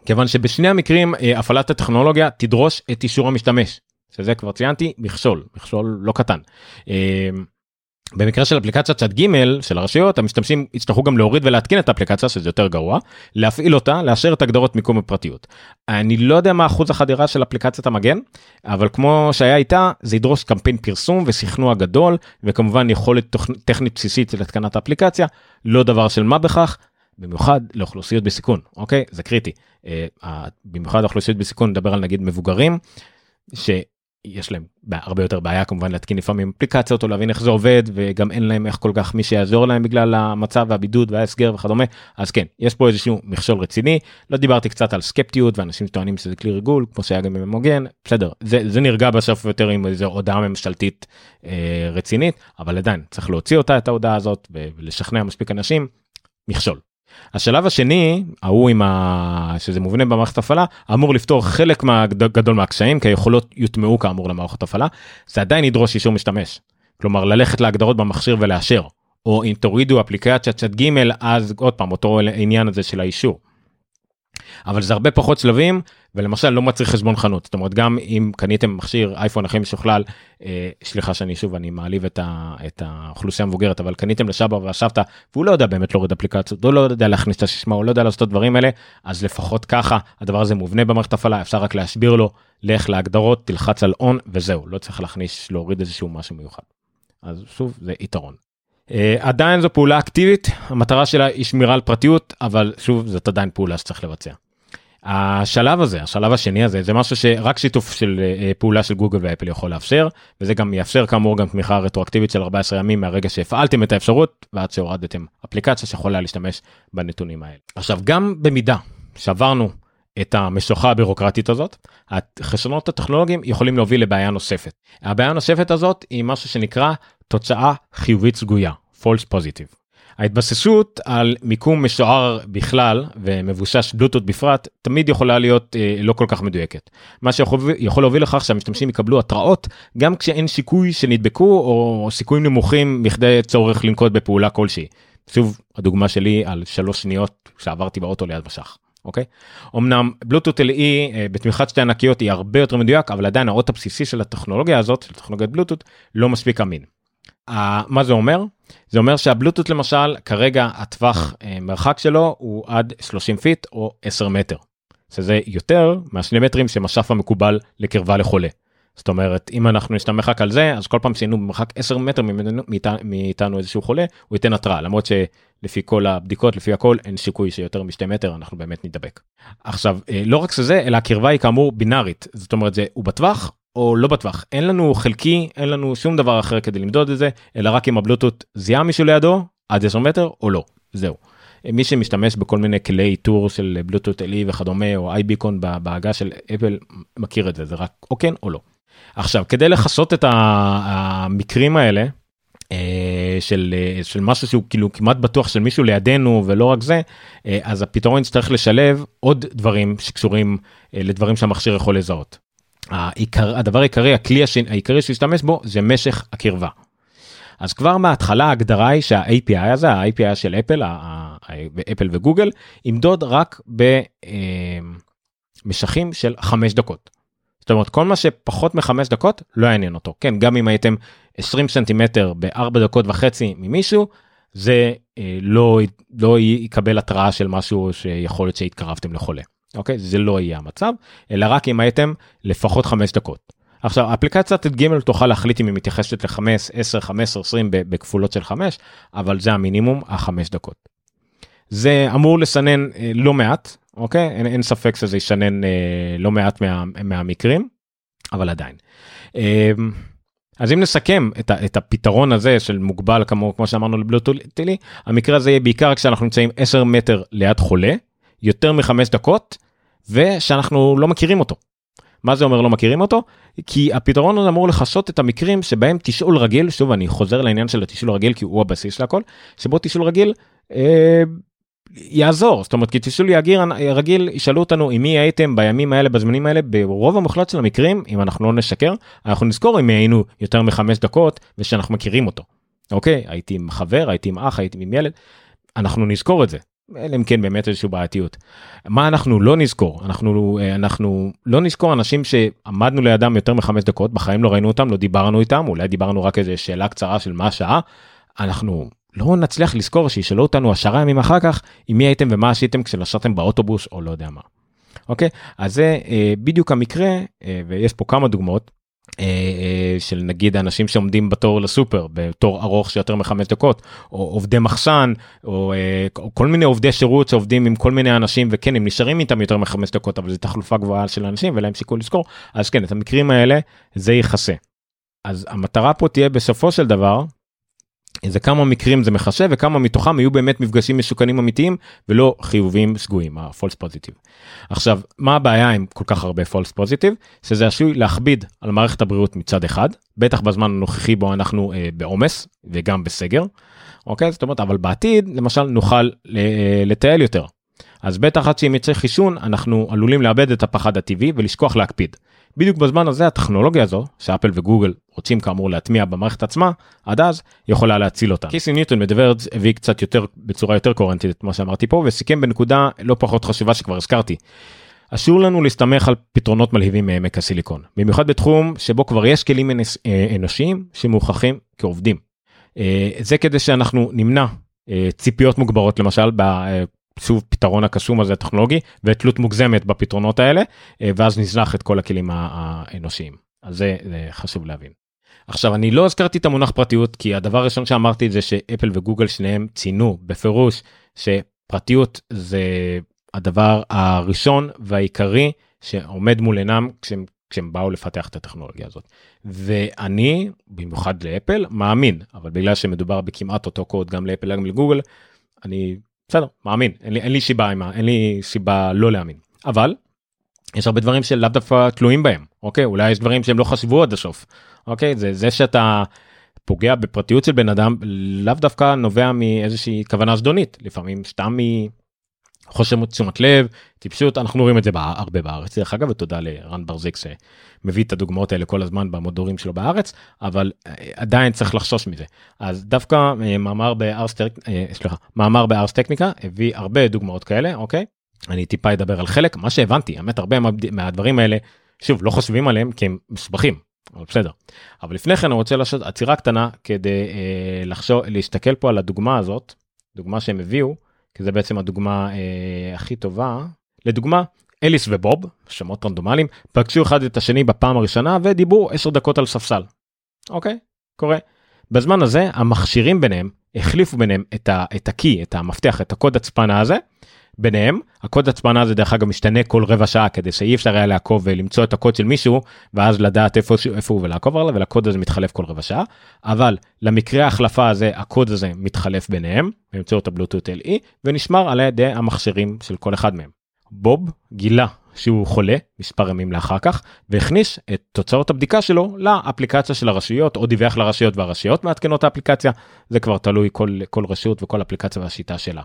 כיוון שבשני המקרים אה, הפעלת הטכנולוגיה תדרוש את אישור המשתמש שזה כבר ציינתי מכשול מכשול לא קטן. במקרה של אפליקציית צד ג' של הרשויות המשתמשים יצטרכו גם להוריד ולהתקין את האפליקציה שזה יותר גרוע להפעיל אותה לאשר את הגדרות מיקום הפרטיות. אני לא יודע מה אחוז החדירה של אפליקציית המגן אבל כמו שהיה איתה זה ידרוש קמפיין פרסום ושכנוע גדול וכמובן יכולת טכנית בסיסית של התקנת האפליקציה לא דבר של מה בכך במיוחד לאוכלוסיות בסיכון אוקיי זה קריטי אה, במיוחד האוכלוסיות בסיכון נדבר על נגיד מבוגרים שיש להם הרבה יותר בעיה כמובן להתקין לפעמים אפליקציות או להבין איך זה עובד וגם אין להם איך כל כך מי שיעזור להם בגלל המצב והבידוד וההסגר וכדומה. אז כן יש פה איזשהו מכשול רציני. לא דיברתי קצת על סקפטיות ואנשים טוענים שזה כלי ריגול כמו שהיה גם עם המוגן. בסדר זה, זה נרגע בסוף יותר עם איזה הודעה ממשלתית אה, רצינית אבל עדיין צריך להוציא אותה את ההודעה הזאת ולשכנע מספיק אנשים. מכשול. השלב השני ההוא עם ה... שזה מובנה במערכת הפעלה אמור לפתור חלק מהגדול מהקשיים כי היכולות יוטמעו כאמור למערכת הפעלה זה עדיין ידרוש אישור משתמש. כלומר ללכת להגדרות במכשיר ולאשר או אם תורידו אפליקציה צ'אט ג' אז עוד פעם אותו עניין הזה של האישור. אבל זה הרבה פחות שלבים ולמשל לא מצריך חשבון חנות זאת אומרת גם אם קניתם מכשיר אייפון הכי משוכלל אה, סליחה שאני שוב אני מעליב את, ה, את האוכלוסייה המבוגרת אבל קניתם לשבר והשבת והוא לא יודע באמת להוריד אפליקציות הוא לא יודע להכניס את הסיסמה הוא לא יודע לעשות את הדברים האלה אז לפחות ככה הדבר הזה מובנה במערכת הפעלה אפשר רק להסביר לו לך להגדרות תלחץ על און וזהו לא צריך להכניס להוריד איזשהו משהו מיוחד. אז שוב זה יתרון. Uh, עדיין זו פעולה אקטיבית המטרה שלה היא שמירה על פרטיות אבל שוב זאת עדיין פעולה שצריך לבצע. השלב הזה השלב השני הזה זה משהו שרק שיתוף של uh, פעולה של גוגל ואפל יכול לאפשר וזה גם יאפשר כאמור גם תמיכה רטרואקטיבית של 14 ימים מהרגע שהפעלתם את האפשרות ועד שהורדתם אפליקציה שיכולה להשתמש בנתונים האלה. עכשיו גם במידה שעברנו את המשוכה הבירוקרטית הזאת החסרונות הטכנולוגיים יכולים להוביל לבעיה נוספת. הבעיה הנוספת הזאת היא משהו שנקרא תוצאה חיובית סגויה false positive. ההתבססות על מיקום משוער בכלל ומבושש בלוטות בפרט תמיד יכולה להיות אה, לא כל כך מדויקת. מה שיכול להוביל לכך שהמשתמשים יקבלו התראות גם כשאין סיכוי שנדבקו או סיכויים נמוכים מכדי צורך לנקוט בפעולה כלשהי. שוב הדוגמה שלי על שלוש שניות שעברתי באוטו ליד מישהו. אוקיי? אמנם Bluetooth LE אה, בתמיכת שתי ענקיות היא הרבה יותר מדויק אבל עדיין האות הבסיסי של הטכנולוגיה הזאת של טכנולוגיית בלוטות לא מספיק אמין. Uh, מה זה אומר? זה אומר שהבלוטות למשל כרגע הטווח uh, מרחק שלו הוא עד 30 feet או 10 מטר. שזה יותר מהשני מטרים שמשרד המקובל לקרבה לחולה. זאת אומרת אם אנחנו נסתמך רק על זה אז כל פעם שהיינו במרחק 10 מטר מאיתנו, מאיתנו איזשהו חולה הוא ייתן התראה למרות שלפי כל הבדיקות לפי הכל אין סיכוי שיותר משתי מטר אנחנו באמת נדבק. עכשיו אה, לא רק שזה אלא הקרבה היא כאמור בינארית זאת אומרת זה הוא בטווח או לא בטווח אין לנו חלקי אין לנו שום דבר אחר כדי למדוד את זה אלא רק אם הבלוטות זיהה מישהו לידו עד 10 מטר או לא זהו. מי שמשתמש בכל מיני כלי איתור של בלוטות אלי וכדומה או איי ביקון בעגה של אפל מכיר את זה זה רק או כן או לא. עכשיו כדי לכסות את המקרים האלה אה, של אה, של משהו שהוא כאילו כמעט בטוח של מישהו לידינו ולא רק זה אה, אז הפתרון יצטרך לשלב עוד דברים שקשורים לדברים שהמכשיר יכול לזהות. העיקר הדבר העיקרי הכלי העיקרי שישתמש בו זה משך הקרבה. אז כבר מההתחלה ההגדרה היא שה-API הזה ה-API של אפל אפל וגוגל ימדוד רק במשכים של 5 דקות. זאת אומרת כל מה שפחות מחמש דקות לא יעניין אותו כן גם אם הייתם 20 סנטימטר בארבע דקות וחצי ממישהו זה אה, לא לא יקבל התראה של משהו שיכול להיות שהתקרבתם לחולה אוקיי זה לא יהיה המצב אלא רק אם הייתם לפחות חמש דקות. עכשיו אפליקציית ג' תוכל להחליט אם היא מתייחסת ל-5 10 15 20 בכפולות של 5 אבל זה המינימום החמש דקות. זה אמור לסנן אה, לא מעט אוקיי אין, אין ספק שזה ישנן אה, לא מעט מה, מהמקרים אבל עדיין. אה, אז אם נסכם את, ה, את הפתרון הזה של מוגבל כמו כמו שאמרנו לבלוטולי המקרה הזה יהיה בעיקר כשאנחנו נמצאים 10 מטר ליד חולה יותר מחמש דקות ושאנחנו לא מכירים אותו. מה זה אומר לא מכירים אותו? כי הפתרון הזה אמור לכסות את המקרים שבהם תשאול רגיל, שוב אני חוזר לעניין של התשאול רגיל כי הוא הבסיס להכל, שבו תשאול רגיל אה, יעזור זאת אומרת כי תשאול יגיר רגיל ישאלו אותנו עם מי הייתם בימים האלה בזמנים האלה ברוב המוחלט של המקרים אם אנחנו לא נשקר אנחנו נזכור אם היינו יותר מחמש דקות ושאנחנו מכירים אותו. אוקיי הייתי עם חבר הייתי עם אח הייתי עם ילד אנחנו נזכור את זה אלא אם כן באמת איזושהי בעייתיות. מה אנחנו לא נזכור אנחנו אנחנו לא נזכור אנשים שעמדנו לידם יותר מחמש דקות בחיים לא ראינו אותם לא דיברנו איתם אולי דיברנו רק איזה שאלה קצרה של מה השעה אנחנו לא נצליח לזכור שישאלו אותנו עשרה ימים אחר כך עם מי הייתם ומה עשיתם כשנסעתם באוטובוס או לא יודע מה. אוקיי אז זה אה, בדיוק המקרה אה, ויש פה כמה דוגמאות אה, אה, של נגיד אנשים שעומדים בתור לסופר בתור ארוך של יותר מחמש דקות או עובדי מחסן או, אה, או כל מיני עובדי שירות שעובדים עם כל מיני אנשים וכן הם נשארים איתם יותר מחמש דקות אבל זו תחלופה גבוהה של אנשים ולהם שיקול לזכור אז כן את המקרים האלה זה יכסה. אז המטרה פה תהיה בסופו של דבר איזה כמה מקרים זה מחשב וכמה מתוכם יהיו באמת מפגשים מסוכנים אמיתיים ולא חיובים שגויים ה-false positive. עכשיו מה הבעיה עם כל כך הרבה false positive שזה עשוי להכביד על מערכת הבריאות מצד אחד בטח בזמן הנוכחי בו אנחנו אה, בעומס וגם בסגר. אוקיי זאת אומרת אבל בעתיד למשל נוכל לטייל יותר. אז בטח עד שאם יצא חישון אנחנו עלולים לאבד את הפחד הטבעי ולשכוח להקפיד. בדיוק בזמן הזה הטכנולוגיה הזו שאפל וגוגל רוצים כאמור להטמיע במערכת עצמה עד אז יכולה להציל אותה. קיסי ניוטון מדבר הביא קצת יותר בצורה יותר קוהרנטית את מה שאמרתי פה וסיכם בנקודה לא פחות חשובה שכבר הזכרתי. אסור לנו להסתמך על פתרונות מלהיבים מעמק הסיליקון במיוחד בתחום שבו כבר יש כלים אה, אנושיים שמוכחים כעובדים. אה, זה כדי שאנחנו נמנע אה, ציפיות מוגברות למשל שוב פתרון הקסום הזה הטכנולוגי ותלות מוגזמת בפתרונות האלה ואז נזנח את כל הכלים האנושיים אז זה, זה חשוב להבין. עכשיו אני לא הזכרתי את המונח פרטיות כי הדבר הראשון שאמרתי זה שאפל וגוגל שניהם ציינו בפירוש שפרטיות זה הדבר הראשון והעיקרי שעומד מול עינם כשהם, כשהם באו לפתח את הטכנולוגיה הזאת. ואני במיוחד לאפל מאמין אבל בגלל שמדובר בכמעט אותו קוד גם לאפל גם לגוגל אני בסדר מאמין אין לי, אין לי שיבה עם אין לי סיבה לא להאמין אבל יש הרבה דברים שלאו דווקא תלויים בהם אוקיי? אולי יש דברים שהם לא חשבו עד הסוף אוקיי? זה זה שאתה פוגע בפרטיות של בן אדם לאו דווקא נובע מאיזושהי כוונה זדונית. לפעמים סתם חוסר תשומת לב טיפשות אנחנו רואים את זה הרבה בארץ. דרך אגב ותודה לרן ברזיק שמביא את הדוגמאות האלה כל הזמן במודורים שלו בארץ אבל אה, עדיין צריך לחשוש מזה. אז דווקא אה, מאמר בארס אה, סליחה מאמר בארס טכניקה הביא הרבה דוגמאות כאלה אוקיי אני טיפה אדבר על חלק מה שהבנתי האמת הרבה מהדברים האלה שוב לא חושבים עליהם כי הם מסובכים אבל בסדר אבל לפני כן אני רוצה לעשות עצירה קטנה כדי אה, לחשוב להסתכל פה על הדוגמה הזאת דוגמה שהם הביאו כי זה בעצם הדוגמה אה, הכי טובה לדוגמה אליס ובוב, שמות רנדומליים, פגשו אחד את השני בפעם הראשונה ודיברו 10 דקות על ספסל. אוקיי, קורה. בזמן הזה המכשירים ביניהם החליפו ביניהם את, ה, את את המפתח, את הקוד הצפנה הזה. ביניהם הקוד הצפנה הזה דרך אגב משתנה כל רבע שעה כדי שאי אפשר היה לעקוב ולמצוא את הקוד של מישהו ואז לדעת איפה, איפה הוא ולעקוב עליו ולקוד הזה מתחלף כל רבע שעה אבל למקרה ההחלפה הזה הקוד הזה מתחלף ביניהם באמצעות הבלוטות LE ונשמר על ידי המכשירים של כל אחד מהם. בוב גילה שהוא חולה מספר ימים לאחר כך והכניס את תוצאות הבדיקה שלו לאפליקציה של הרשויות או דיווח לרשויות והרשויות מעדכנות האפליקציה זה כבר תלוי כל כל רשות וכל אפליקציה והשיטה שלה.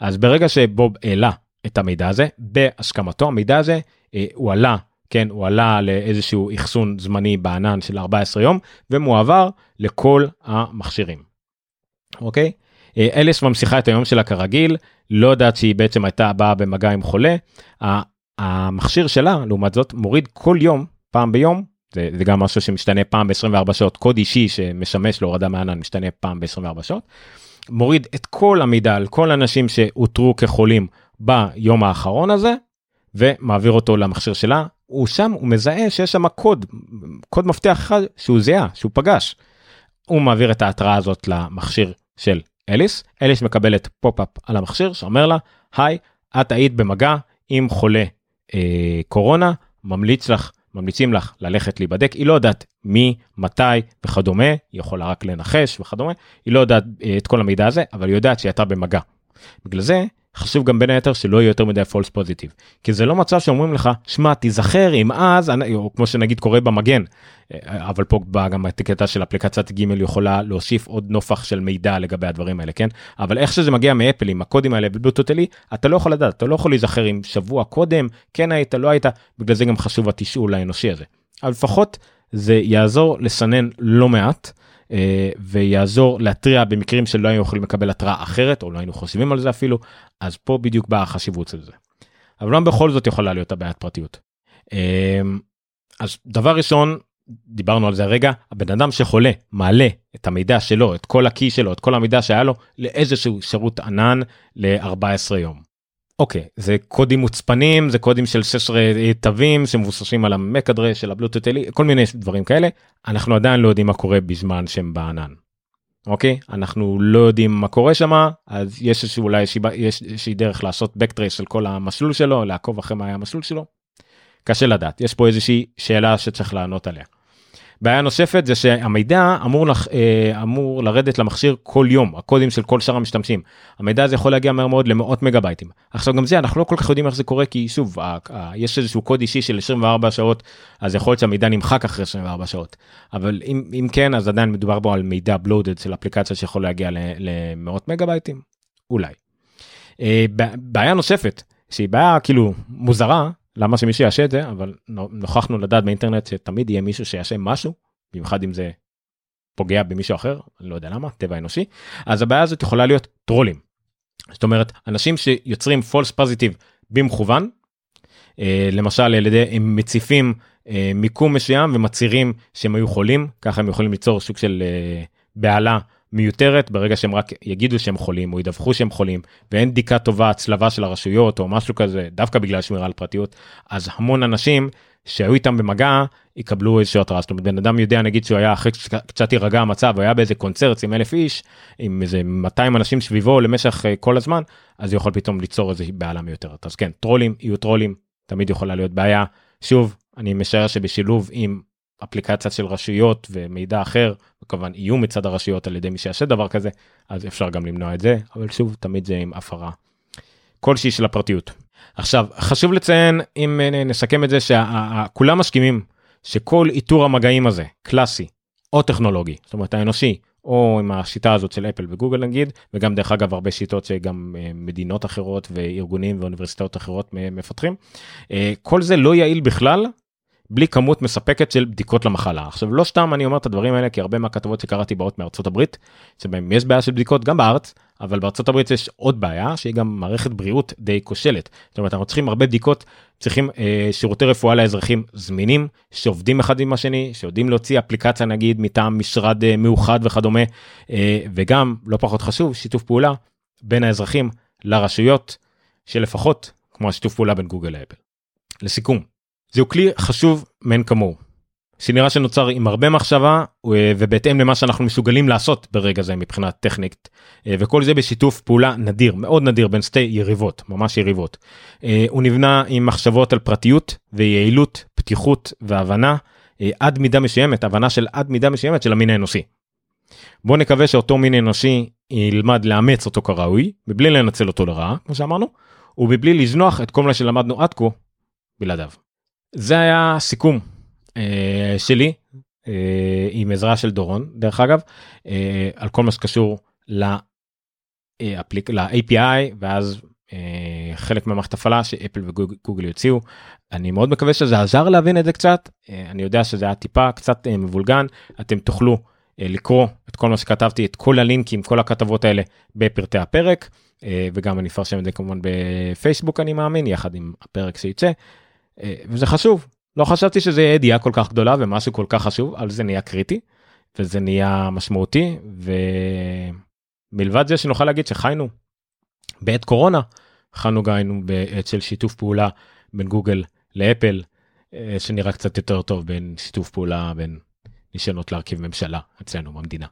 אז ברגע שבוב העלה את המידע הזה בהסכמתו המידע הזה אה, הוא עלה כן הוא עלה לאיזשהו אחסון זמני בענן של 14 יום ומועבר לכל המכשירים. אוקיי? אה, אליס ממשיכה את היום שלה כרגיל לא יודעת שהיא בעצם הייתה באה במגע עם חולה. המכשיר שלה לעומת זאת מוריד כל יום פעם ביום זה, זה גם משהו שמשתנה פעם ב-24 שעות קוד אישי שמשמש להורדה מענן משתנה פעם ב-24 שעות. מוריד את כל המידע על כל אנשים שאותרו כחולים ביום האחרון הזה ומעביר אותו למכשיר שלה הוא שם הוא מזהה שיש שם קוד קוד מפתח אחד שהוא זיהה שהוא פגש. הוא מעביר את ההתראה הזאת למכשיר של אליס אליס מקבלת פופ-אפ על המכשיר שאומר לה היי את היית במגע עם חולה אה, קורונה ממליץ לך ממליצים לך ללכת להיבדק היא לא יודעת מי מתי וכדומה היא יכולה רק לנחש וכדומה היא לא יודעת אה, את כל המידע הזה אבל היא יודעת שהיא הייתה במגע. בגלל זה חשוב גם בין היתר שלא יהיה יותר מדי פולס פוזיטיב כי זה לא מצב שאומרים לך שמע תיזכר אם אז או כמו שנגיד קורה במגן אה, אבל פה בא גם הקטע של אפליקציית גימל יכולה להוסיף עוד נופח של מידע לגבי הדברים האלה כן אבל איך שזה מגיע מאפל עם הקודים האלה ובלוטוטלי אתה לא יכול לדעת אתה לא יכול להיזכר אם שבוע קודם כן היית לא היית בגלל זה גם חשוב התשאול האנושי הזה. אבל לפחות זה יעזור לסנן לא מעט. אה, ויעזור להתריע במקרים שלא היינו יכולים לקבל התראה אחרת או לא היינו חושבים על זה אפילו אז פה בדיוק באה החשיבות של זה. אבל לא בכל זאת יכולה להיות הבעיית פרטיות. אה, אז דבר ראשון דיברנו על זה הרגע הבן אדם שחולה מעלה את המידע שלו את כל הקי שלו את כל המידע שהיה לו לאיזשהו שירות ענן ל-14 יום. אוקיי זה קודים מוצפנים זה קודים של 16 תווים שמבוססים על המק אדרס של הבלוטות אלי כל מיני דברים כאלה אנחנו עדיין לא יודעים מה קורה בזמן שהם בענן. אוקיי אנחנו לא יודעים מה קורה שם אז יש איזשהו אולי יש איזושהי דרך לעשות בקטרס של כל המסלול שלו לעקוב אחרי מה היה המסלול שלו. קשה לדעת יש פה איזושהי שאלה שצריך לענות עליה. בעיה נוספת זה שהמידע אמור, לח, אה, אמור לרדת למכשיר כל יום הקודים של כל שאר המשתמשים. המידע הזה יכול להגיע מהר מאוד למאות מגה בייטים עכשיו גם זה אנחנו לא כל כך יודעים איך זה קורה כי שוב יש איזשהו קוד אישי של 24 שעות אז יכול להיות שהמידע נמחק אחרי 24 שעות. אבל אם, אם כן אז עדיין מדובר בו על מידע בלודד של אפליקציה שיכול להגיע למאות מגה בייטים אולי. אה, בעיה נוספת שהיא בעיה כאילו מוזרה למה שמישהו יעשה את זה אבל נוכחנו לדעת באינטרנט שתמיד יהיה מישהו שיעשה משהו במיוחד אם זה פוגע במישהו אחר אני לא יודע למה טבע אנושי אז הבעיה הזאת יכולה להיות טרולים. זאת אומרת אנשים שיוצרים false positive במכוון אה, למשל על ידי הם מציפים אה, מיקום מסוים ומצהירים שהם היו חולים ככה הם יכולים ליצור סוג של אה, בהלה מיותרת ברגע שהם רק יגידו שהם חולים או ידווחו שהם חולים ואין בדיקה טובה הצלבה של הרשויות או משהו כזה דווקא בגלל שמירה על פרטיות אז המון אנשים שהיו איתם במגע יקבלו איזושהי התראה. זאת אומרת בן אדם יודע נגיד שהוא היה אחרי קצת יירגע המצב היה באיזה קונצרט עם אלף איש עם איזה 200 אנשים סביבו למשך אה, כל הזמן אז יכול פתאום ליצור איזה בעלה מיותרת. אז כן טרולים יהיו טרולים תמיד יכולה להיות בעיה. שוב אני משער שבשילוב עם אפליקציה של רשויות ומידע אחר וכמובן איום מצד הרשויות על ידי מי שיעשה דבר כזה אז אפשר גם למנוע את זה אבל שוב תמיד זה עם הפרה כלשהי של הפרטיות. עכשיו חשוב לציין אם נסכם את זה שכולם מסכימים שכל איתור המגעים הזה קלאסי או טכנולוגי זאת אומרת האנושי או עם השיטה הזאת של אפל וגוגל נגיד וגם דרך אגב הרבה שיטות שגם אה, מדינות אחרות וארגונים ואוניברסיטאות אחרות מפתחים אה, כל זה לא יעיל בכלל בלי כמות מספקת של בדיקות למחלה עכשיו לא סתם אני אומר את הדברים האלה כי הרבה מהכתבות שקראתי באות מארצות הברית שבהם יש בעיה של בדיקות גם בארץ אבל בארצות הברית יש עוד בעיה שהיא גם מערכת בריאות די כושלת זאת אומרת אנחנו צריכים הרבה בדיקות צריכים אה, שירותי רפואה לאזרחים זמינים שעובדים אחד עם השני שיודעים להוציא אפליקציה נגיד מטעם משרד אה, מאוחד וכדומה אה, וגם לא פחות חשוב שיתוף פעולה בין האזרחים לרשויות שלפחות כמו השיתוף פעולה בין גוגל לאפל. לסיכום, זהו כלי חשוב מאין כמוהו. שנראה שנוצר עם הרבה מחשבה ובהתאם למה שאנחנו מסוגלים לעשות ברגע זה מבחינה טכנית וכל זה בשיתוף פעולה נדיר מאוד נדיר בין שתי יריבות ממש יריבות. הוא נבנה עם מחשבות על פרטיות ויעילות פתיחות והבנה עד מידה מסוימת הבנה של עד מידה מסוימת של המין האנושי. בוא נקווה שאותו מין אנושי ילמד לאמץ אותו כראוי מבלי לנצל אותו לרעה כמו שאמרנו ובלי לזנוח את כל מה שלמדנו עד כה בלעדיו. זה היה סיכום אה, שלי אה, עם עזרה של דורון דרך אגב אה, על כל מה שקשור לאפליק, ל-API ואז חלק מהמערכת הפעלה שאפל וגוגל יוציאו. אני מאוד מקווה שזה עזר להבין את זה קצת אני יודע שזה היה טיפה קצת מבולגן. אתם תוכלו לקרוא את כל מה שכתבתי את כל הלינקים כל הכתבות האלה בפרטי הפרק וגם אני אפרשם את זה כמובן בפייסבוק אני מאמין יחד עם הפרק שייצא וזה חשוב לא חשבתי שזה יהיה ידיעה כל כך גדולה ומשהו כל כך חשוב על זה נהיה קריטי וזה נהיה משמעותי ומלבד זה שנוכל להגיד שחיינו בעת קורונה חיינו גיינו בעת של שיתוף פעולה בין גוגל לאפל אה, שנראה קצת יותר טוב בין שיתוף פעולה בין ניסיונות להרכיב ממשלה אצלנו במדינה.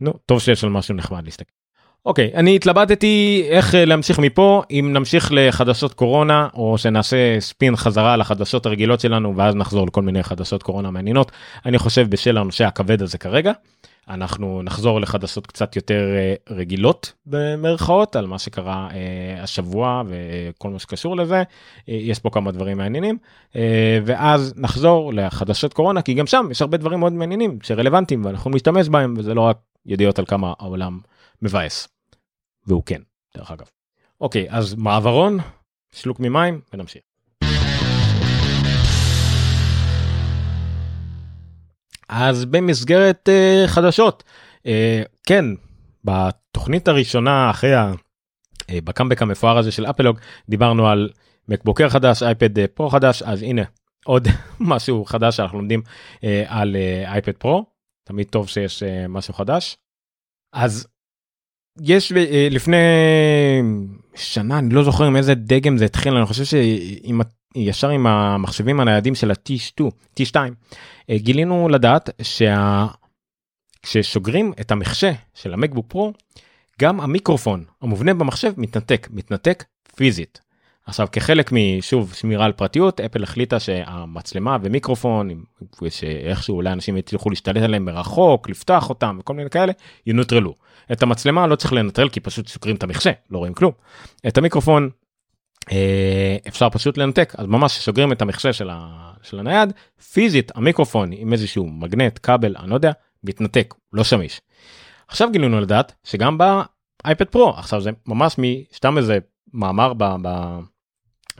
נו טוב שיש לנו משהו נחמד להסתכל. אוקיי אני התלבטתי איך אה, להמשיך מפה אם נמשיך לחדשות קורונה או שנעשה ספין חזרה לחדשות הרגילות שלנו ואז נחזור לכל מיני חדשות קורונה מעניינות אני חושב בשל הנושא הכבד הזה כרגע. אנחנו נחזור לחדשות קצת יותר אה, רגילות במרכאות על מה שקרה אה, השבוע וכל מה שקשור לזה יש פה כמה דברים מעניינים ואז נחזור לחדשות קורונה כי גם שם יש הרבה דברים מאוד מעניינים שרלוונטיים ואנחנו משתמש בהם וזה לא רק ידיעות על כמה העולם מבאס. והוא כן, דרך אגב. אוקיי, אז מעברון, שלוק ממים ונמשיך. אז במסגרת uh, חדשות, uh, כן, בתוכנית הראשונה אחרי ה... uh, בקאמבק המפואר הזה של אפלוג דיברנו על מקבוקר חדש אייפד פרו חדש אז הנה *laughs* עוד משהו חדש שאנחנו לומדים uh, על אייפד uh, פרו תמיד טוב שיש uh, משהו חדש. אז יש אה, לפני שנה אני לא זוכר עם איזה דגם זה התחיל אני חושב שעם ישר עם המחשבים הניידים של ה-T2 T2 אה, גילינו לדעת שה... כששוגרים את המחשה של המקבוק פרו גם המיקרופון המובנה במחשב מתנתק מתנתק פיזית. עכשיו כחלק משוב שמירה על פרטיות אפל החליטה שהמצלמה ומיקרופון שאיכשהו אולי אנשים יצליחו להשתלט עליהם מרחוק לפתוח אותם וכל מיני כאלה ינוטרלו. את המצלמה לא צריך לנטרל כי פשוט סוקרים את המכשה לא רואים כלום. את המיקרופון אה, אפשר פשוט לנתק אז ממש סוגרים את המכשה של, ה, של הנייד פיזית המיקרופון עם איזשהו מגנט כבל אני לא יודע מתנתק לא שמיש. עכשיו גילינו לדעת שגם באייפד פרו עכשיו זה ממש מסתם איזה מאמר ב, ב,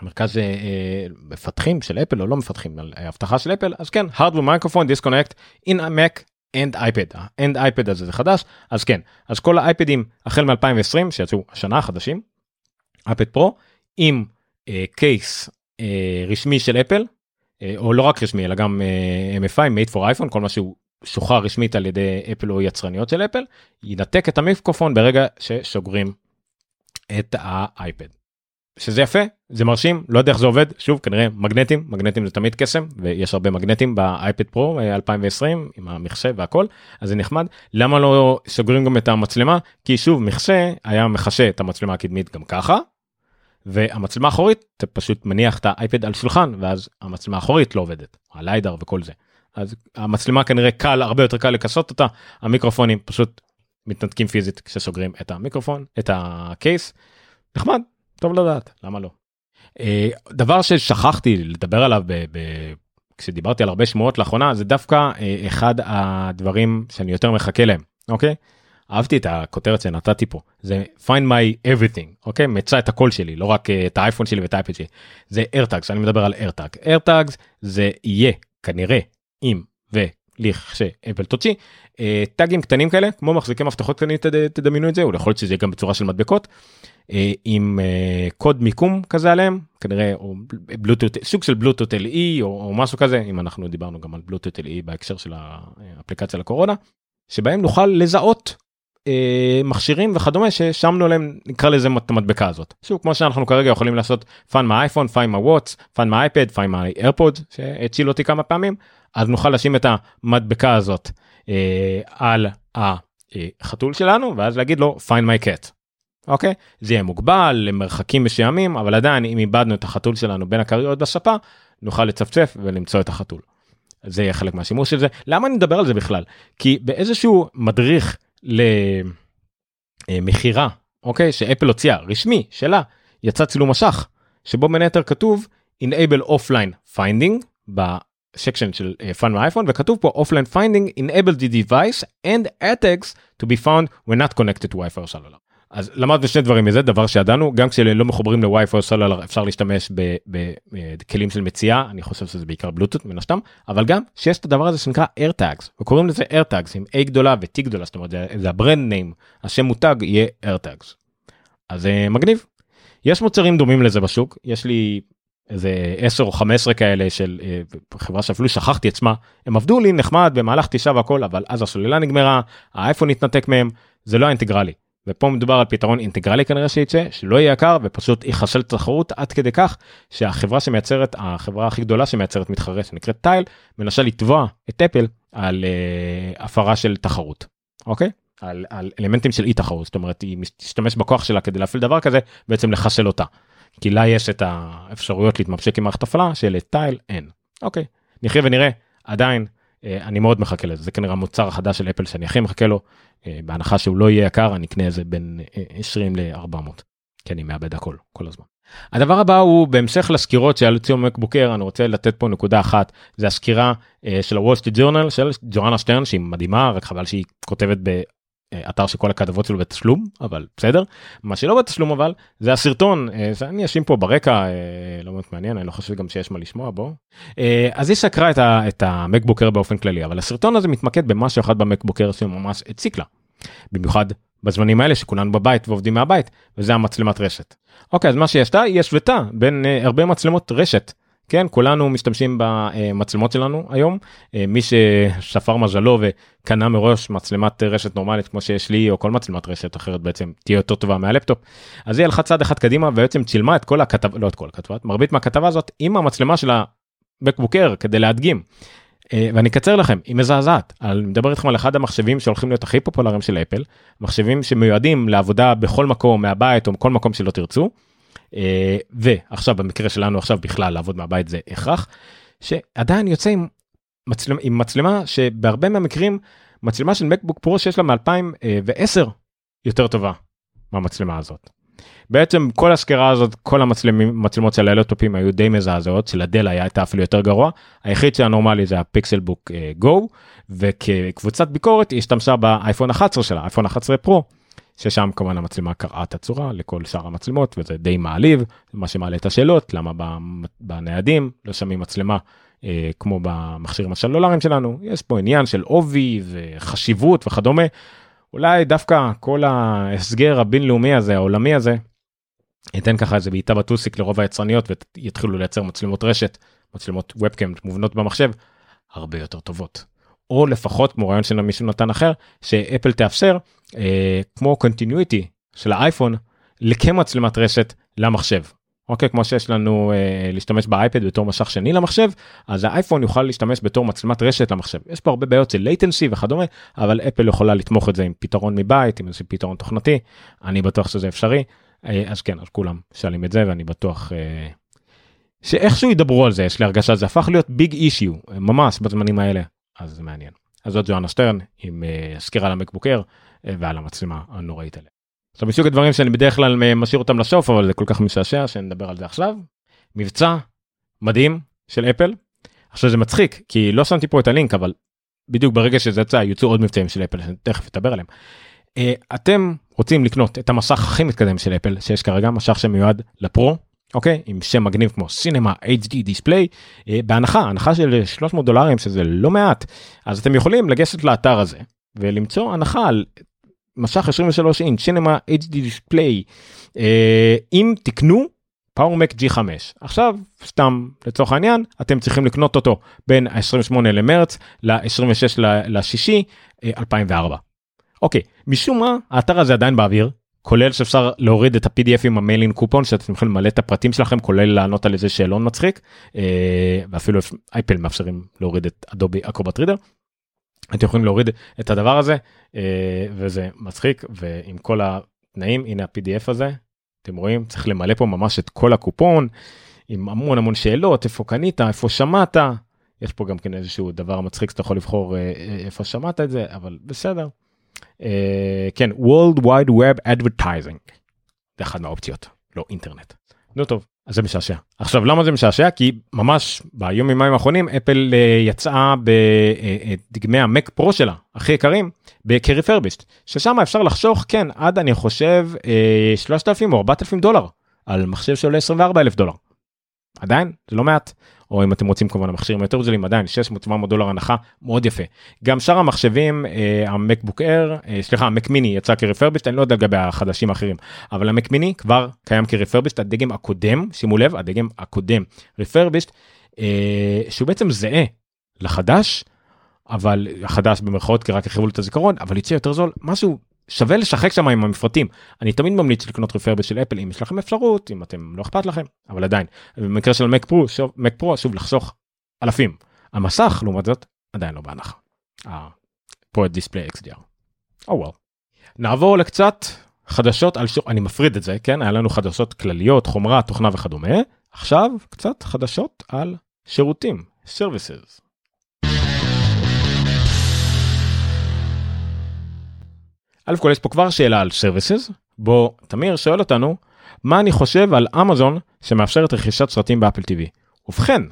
מרכז אה, אה, מפתחים של אפל או לא מפתחים על אבטחה של אפל אז כן hardware microphone disconnect in a mac and ipad and ipad הזה זה חדש אז כן אז כל האייפדים החל מ2020 שיצאו השנה חדשים אייפד פרו עם אה, קייס אה, רשמי של אפל אה, או לא רק רשמי אלא גם אה, MFI made for iPhone כל מה שהוא שוחרר רשמית על ידי אפל או יצרניות של אפל ינתק את המיקרופון ברגע ששוגרים את האייפד. שזה יפה זה מרשים לא יודע איך זה עובד. שוב כנראה מגנטים מגנטים זה תמיד קסם ויש הרבה מגנטים באייפד פרו 2020 עם המכשה והכל אז זה נחמד. למה לא סוגרים גם את המצלמה? כי שוב מכשה היה מחשה את המצלמה הקדמית גם ככה. והמצלמה האחורית אתה פשוט מניח את האייפד על שולחן ואז המצלמה האחורית לא עובדת הליידר וכל זה. אז המצלמה כנראה קל הרבה יותר קל לכסות אותה המיקרופונים פשוט מתנתקים פיזית כשסוגרים את המיקרופון את הקייס נחמד טוב לדעת. למה לא. אה, דבר ששכחתי לדבר עליו ב, ב, כשדיברתי על הרבה שמועות לאחרונה זה דווקא אה, אחד הדברים שאני יותר מחכה להם אוקיי. אהבתי את הכותרת שנתתי פה זה find my everything אוקיי? מצא את הקול שלי לא רק אה, את האייפון שלי ואת האייפד שלי. זה airtags אני מדבר על airtag. Airtags זה יהיה כנראה אם ולכשאפל תוציא טאגים קטנים כאלה כמו מחזיקי מפתחות קטנים תדמיינו את זה או יכול להיות שזה גם בצורה של מדבקות עם אה, קוד מיקום כזה עליהם כנראה או בלוטות סוג של בלוטות LE או, או משהו כזה אם אנחנו דיברנו גם על בלוטות LE בהקשר של האפליקציה לקורונה שבהם נוכל לזהות אה, מכשירים וכדומה ששמנו עליהם נקרא לזה את המדבקה הזאת. שוב כמו שאנחנו כרגע יכולים לעשות פאן מהאייפון, פאן מהוואטס, פאן מהאייפד, פאן מהאיירפוד שהציל אותי כמה פעמים, אז נוכל לשים את המדבקה הזאת אה, על החתול שלנו ואז להגיד לו find my cat. אוקיי? זה יהיה מוגבל למרחקים מסוימים אבל עדיין אם איבדנו את החתול שלנו בין הכריות בספה נוכל לצפצף ולמצוא את החתול. זה יהיה חלק מהשימוש של זה. למה אני מדבר על זה בכלל? כי באיזשהו מדריך למכירה, אוקיי, שאפל הוציאה, רשמי, שלה, יצא צילום מסך, שבו בין היתר כתוב enable offline finding בסקשן של find uh, my אייפון וכתוב פה offline finding enable the device and AirTags to be found when not connected to Wi-Fi cellular. אז למדנו שני דברים מזה דבר שידענו גם כשלא מחוברים לווי-פיי או סלולר אפשר להשתמש בכלים של מציאה אני חושב שזה בעיקר בלוטות מן הסתם אבל גם שיש את הדבר הזה שנקרא AirTags וקוראים לזה AirTags עם A גדולה ו-T גדולה זאת אומרת זה ה brand name השם מותג יהיה AirTags. אז זה מגניב. יש מוצרים דומים לזה בשוק יש לי איזה 10 או 15 כאלה של אה, חברה שאפילו שכחתי שמה הם עבדו לי נחמד במהלך תשעה והכל אבל אז הסוללה נגמרה האייפון התנתק מהם זה לא האינטגרלי. ופה מדובר על פתרון אינטגרלי כנראה שייצא שלא יהיה יקר ופשוט יחסל תחרות עד כדי כך שהחברה שמייצרת החברה הכי גדולה שמייצרת מתחרה שנקראת טייל מנסה לתבוע את אפל על uh, הפרה של תחרות אוקיי על, על אלמנטים של אי תחרות זאת אומרת היא תשתמש בכוח שלה כדי להפעיל דבר כזה בעצם לחסל אותה. כי לה יש את האפשרויות להתממשק עם מערכת הפעלה שלטייל אין אוקיי נחיה ונראה עדיין אה, אני מאוד מחכה לזה. זה כנראה המוצר החדש של אפל שאני הכי מחכה לו. אה, בהנחה שהוא לא יהיה יקר אני אקנה איזה בין 20 ל-400 כי אני מאבד הכל כל הזמן. הדבר הבא הוא בהמשך לסקירות שעל ציון מקבוקר אני רוצה לתת פה נקודה אחת. זה הסקירה אה, של הוול סטריט ג'ורנל של ג'ורנה שטרן שהיא מדהימה רק חבל שהיא כותבת אתר שכל הכתבות שלו בתשלום אבל בסדר מה שלא בתשלום אבל זה הסרטון שאני אשים פה ברקע לא באמת מעניין אני לא חושב גם שיש מה לשמוע בו אז היא סקרה את, את המקבוקר באופן כללי אבל הסרטון הזה מתמקד במשהו אחד במקבוקר שממש הציק לה. במיוחד בזמנים האלה שכולנו בבית ועובדים מהבית וזה המצלמת רשת. אוקיי אז מה שהיא עשתה היא השוותה בין הרבה מצלמות רשת כן כולנו משתמשים במצלמות שלנו היום אה, מי ששפר מזלו וקנה מראש מצלמת רשת נורמלית כמו שיש לי או כל מצלמת רשת אחרת בעצם תהיה יותר טובה מהלפטופ אז היא הלכה צעד אחד קדימה ובעצם צילמה את כל הכתבה לא את כל הכתבה מרבית מהכתבה הזאת עם המצלמה של המקבוקר כדי להדגים. אה, ואני אקצר לכם היא מזעזעת אני מדבר איתכם על אחד המחשבים שהולכים להיות הכי פופולריים של אפל מחשבים שמיועדים לעבודה בכל מקום מהבית או מכל מקום שלא תרצו. אה, ועכשיו במקרה שלנו עכשיו בכלל לעבוד מהבית זה הכרח שעדיין יוצא עם מצלמה, עם מצלמה שבהרבה מהמקרים מצלמה של מקבוק פרו שיש לה מ-2010 יותר טובה מהמצלמה הזאת. בעצם כל הסקירה הזאת כל המצלמות של הלטופים היו די מזעזעות של הדל היה הייתה אפילו יותר גרוע היחיד שהיה נורמלי זה הפיקסל בוק גו וכקבוצת ביקורת היא השתמשה באייפון 11 שלה אייפון 11 פרו ששם כמובן המצלמה קראה את הצורה לכל שאר המצלמות וזה די מעליב מה שמעלה את השאלות למה בניידים לא שמים מצלמה אה, כמו במכשירים הסלולריים שלנו יש פה עניין של עובי וחשיבות וכדומה אולי דווקא כל ההסגר הבינלאומי הזה העולמי הזה ייתן ככה איזה בעיטה בטוסיק לרוב היצרניות ויתחילו לייצר מצלמות רשת מצלמות webcam מובנות במחשב הרבה יותר טובות. או לפחות כמו רעיון של מישהו נתן אחר שאפל תאפשר אה, כמו continuity של האייפון לכמצלמת רשת למחשב. אוקיי? כמו שיש לנו אה, להשתמש באייפד בתור מסך שני למחשב אז האייפון יוכל להשתמש בתור מצלמת רשת למחשב. יש פה הרבה בעיות של latency וכדומה אבל אפל יכולה לתמוך את זה עם פתרון מבית עם איזה פתרון תוכנתי. אני בטוח שזה אפשרי. אה, אז כן אז כולם שואלים את זה ואני בטוח אה, שאיכשהו ידברו על זה. יש לי הרגשה זה הפך להיות ביג אישיו ממש בזמנים האלה. אז זה מעניין. אז זאת ג'ואנה שטרן עם uh, סקירה למקבוקר ועל המצלמה הנוראית עליה. עכשיו מסוג הדברים שאני בדרך כלל משאיר אותם לסוף אבל זה כל כך משעשע שנדבר על זה עכשיו. מבצע מדהים של אפל. עכשיו זה מצחיק כי לא שמתי פה את הלינק אבל בדיוק ברגע שזה יצא יוצאו עוד מבצעים של אפל שאני תכף אדבר עליהם. Uh, אתם רוצים לקנות את המסך הכי מתקדם של אפל שיש כרגע משך שמיועד לפרו אוקיי עם שם מגניב כמו סינמה HD דיספליי בהנחה הנחה של 300 דולרים שזה לא מעט אז אתם יכולים לגשת לאתר הזה ולמצוא הנחה על משך 23 אינץ' סינמה HD דיספליי אם תקנו פאורמק G5 עכשיו סתם לצורך העניין אתם צריכים לקנות אותו בין ה-28 למרץ ל-26 לשישי 2004. אוקיי משום מה האתר הזה עדיין באוויר כולל שאפשר להוריד את ה-pdf עם המיילין קופון שאתם יכולים למלא את הפרטים שלכם כולל לענות על איזה שאלון מצחיק אה, ואפילו אייפל מאפשרים להוריד את אדובי אקרובט רידר. אתם יכולים להוריד את הדבר הזה אה, וזה מצחיק ועם כל התנאים הנה ה-pdf הזה אתם רואים צריך למלא פה ממש את כל הקופון עם המון המון שאלות איפה קנית איפה שמעת יש פה גם כן איזשהו דבר מצחיק שאתה יכול לבחור אה, איפה שמעת את זה אבל בסדר. אה, כן World Wide Web Advertising. זה אחד מהאופציות לא אינטרנט. נו טוב זה משעשע. עכשיו למה זה משעשע? כי ממש ביום ימיים האחרונים אפל אה, יצאה בדגמי המק פרו שלה הכי יקרים כריפרביסט ששם אפשר לחשוך כן עד אני חושב 3,000 או 4,000 דולר על מחשב שעולה 24 אלף דולר. עדיין זה לא מעט או אם אתם רוצים כמובן המכשירים יותר זולים עדיין 600-700 דולר הנחה מאוד יפה. גם שאר המחשבים אה, המקבוק אר אה, סליחה המק מיני יצא כרפרביסט אני לא יודע לגבי החדשים האחרים אבל המק מיני כבר קיים כרפרביסט הדגם הקודם שימו לב הדגם הקודם רפרביסט אה, שהוא בעצם זהה לחדש אבל החדש במרכאות כי רק הרחיבו את הזיכרון אבל יצא יותר זול משהו שווה לשחק שם עם המפרטים אני תמיד ממליץ לקנות רפרבס של אפל אם יש לכם אפשרות אם אתם לא אכפת לכם אבל עדיין במקרה של מק פרו שוב מק פרו שוב לחסוך אלפים המסך לעומת זאת עדיין לא בהנחה. פה את דיספלי XDR. Oh well. נעבור לקצת חדשות על שוק אני מפריד את זה כן היה לנו חדשות כלליות חומרה תוכנה וכדומה עכשיו קצת חדשות על שירותים services. א' כל יש פה כבר שאלה על services. בו תמיר שואל אותנו מה אני חושב על אמזון שמאפשרת רכישת סרטים באפל TV. ובכן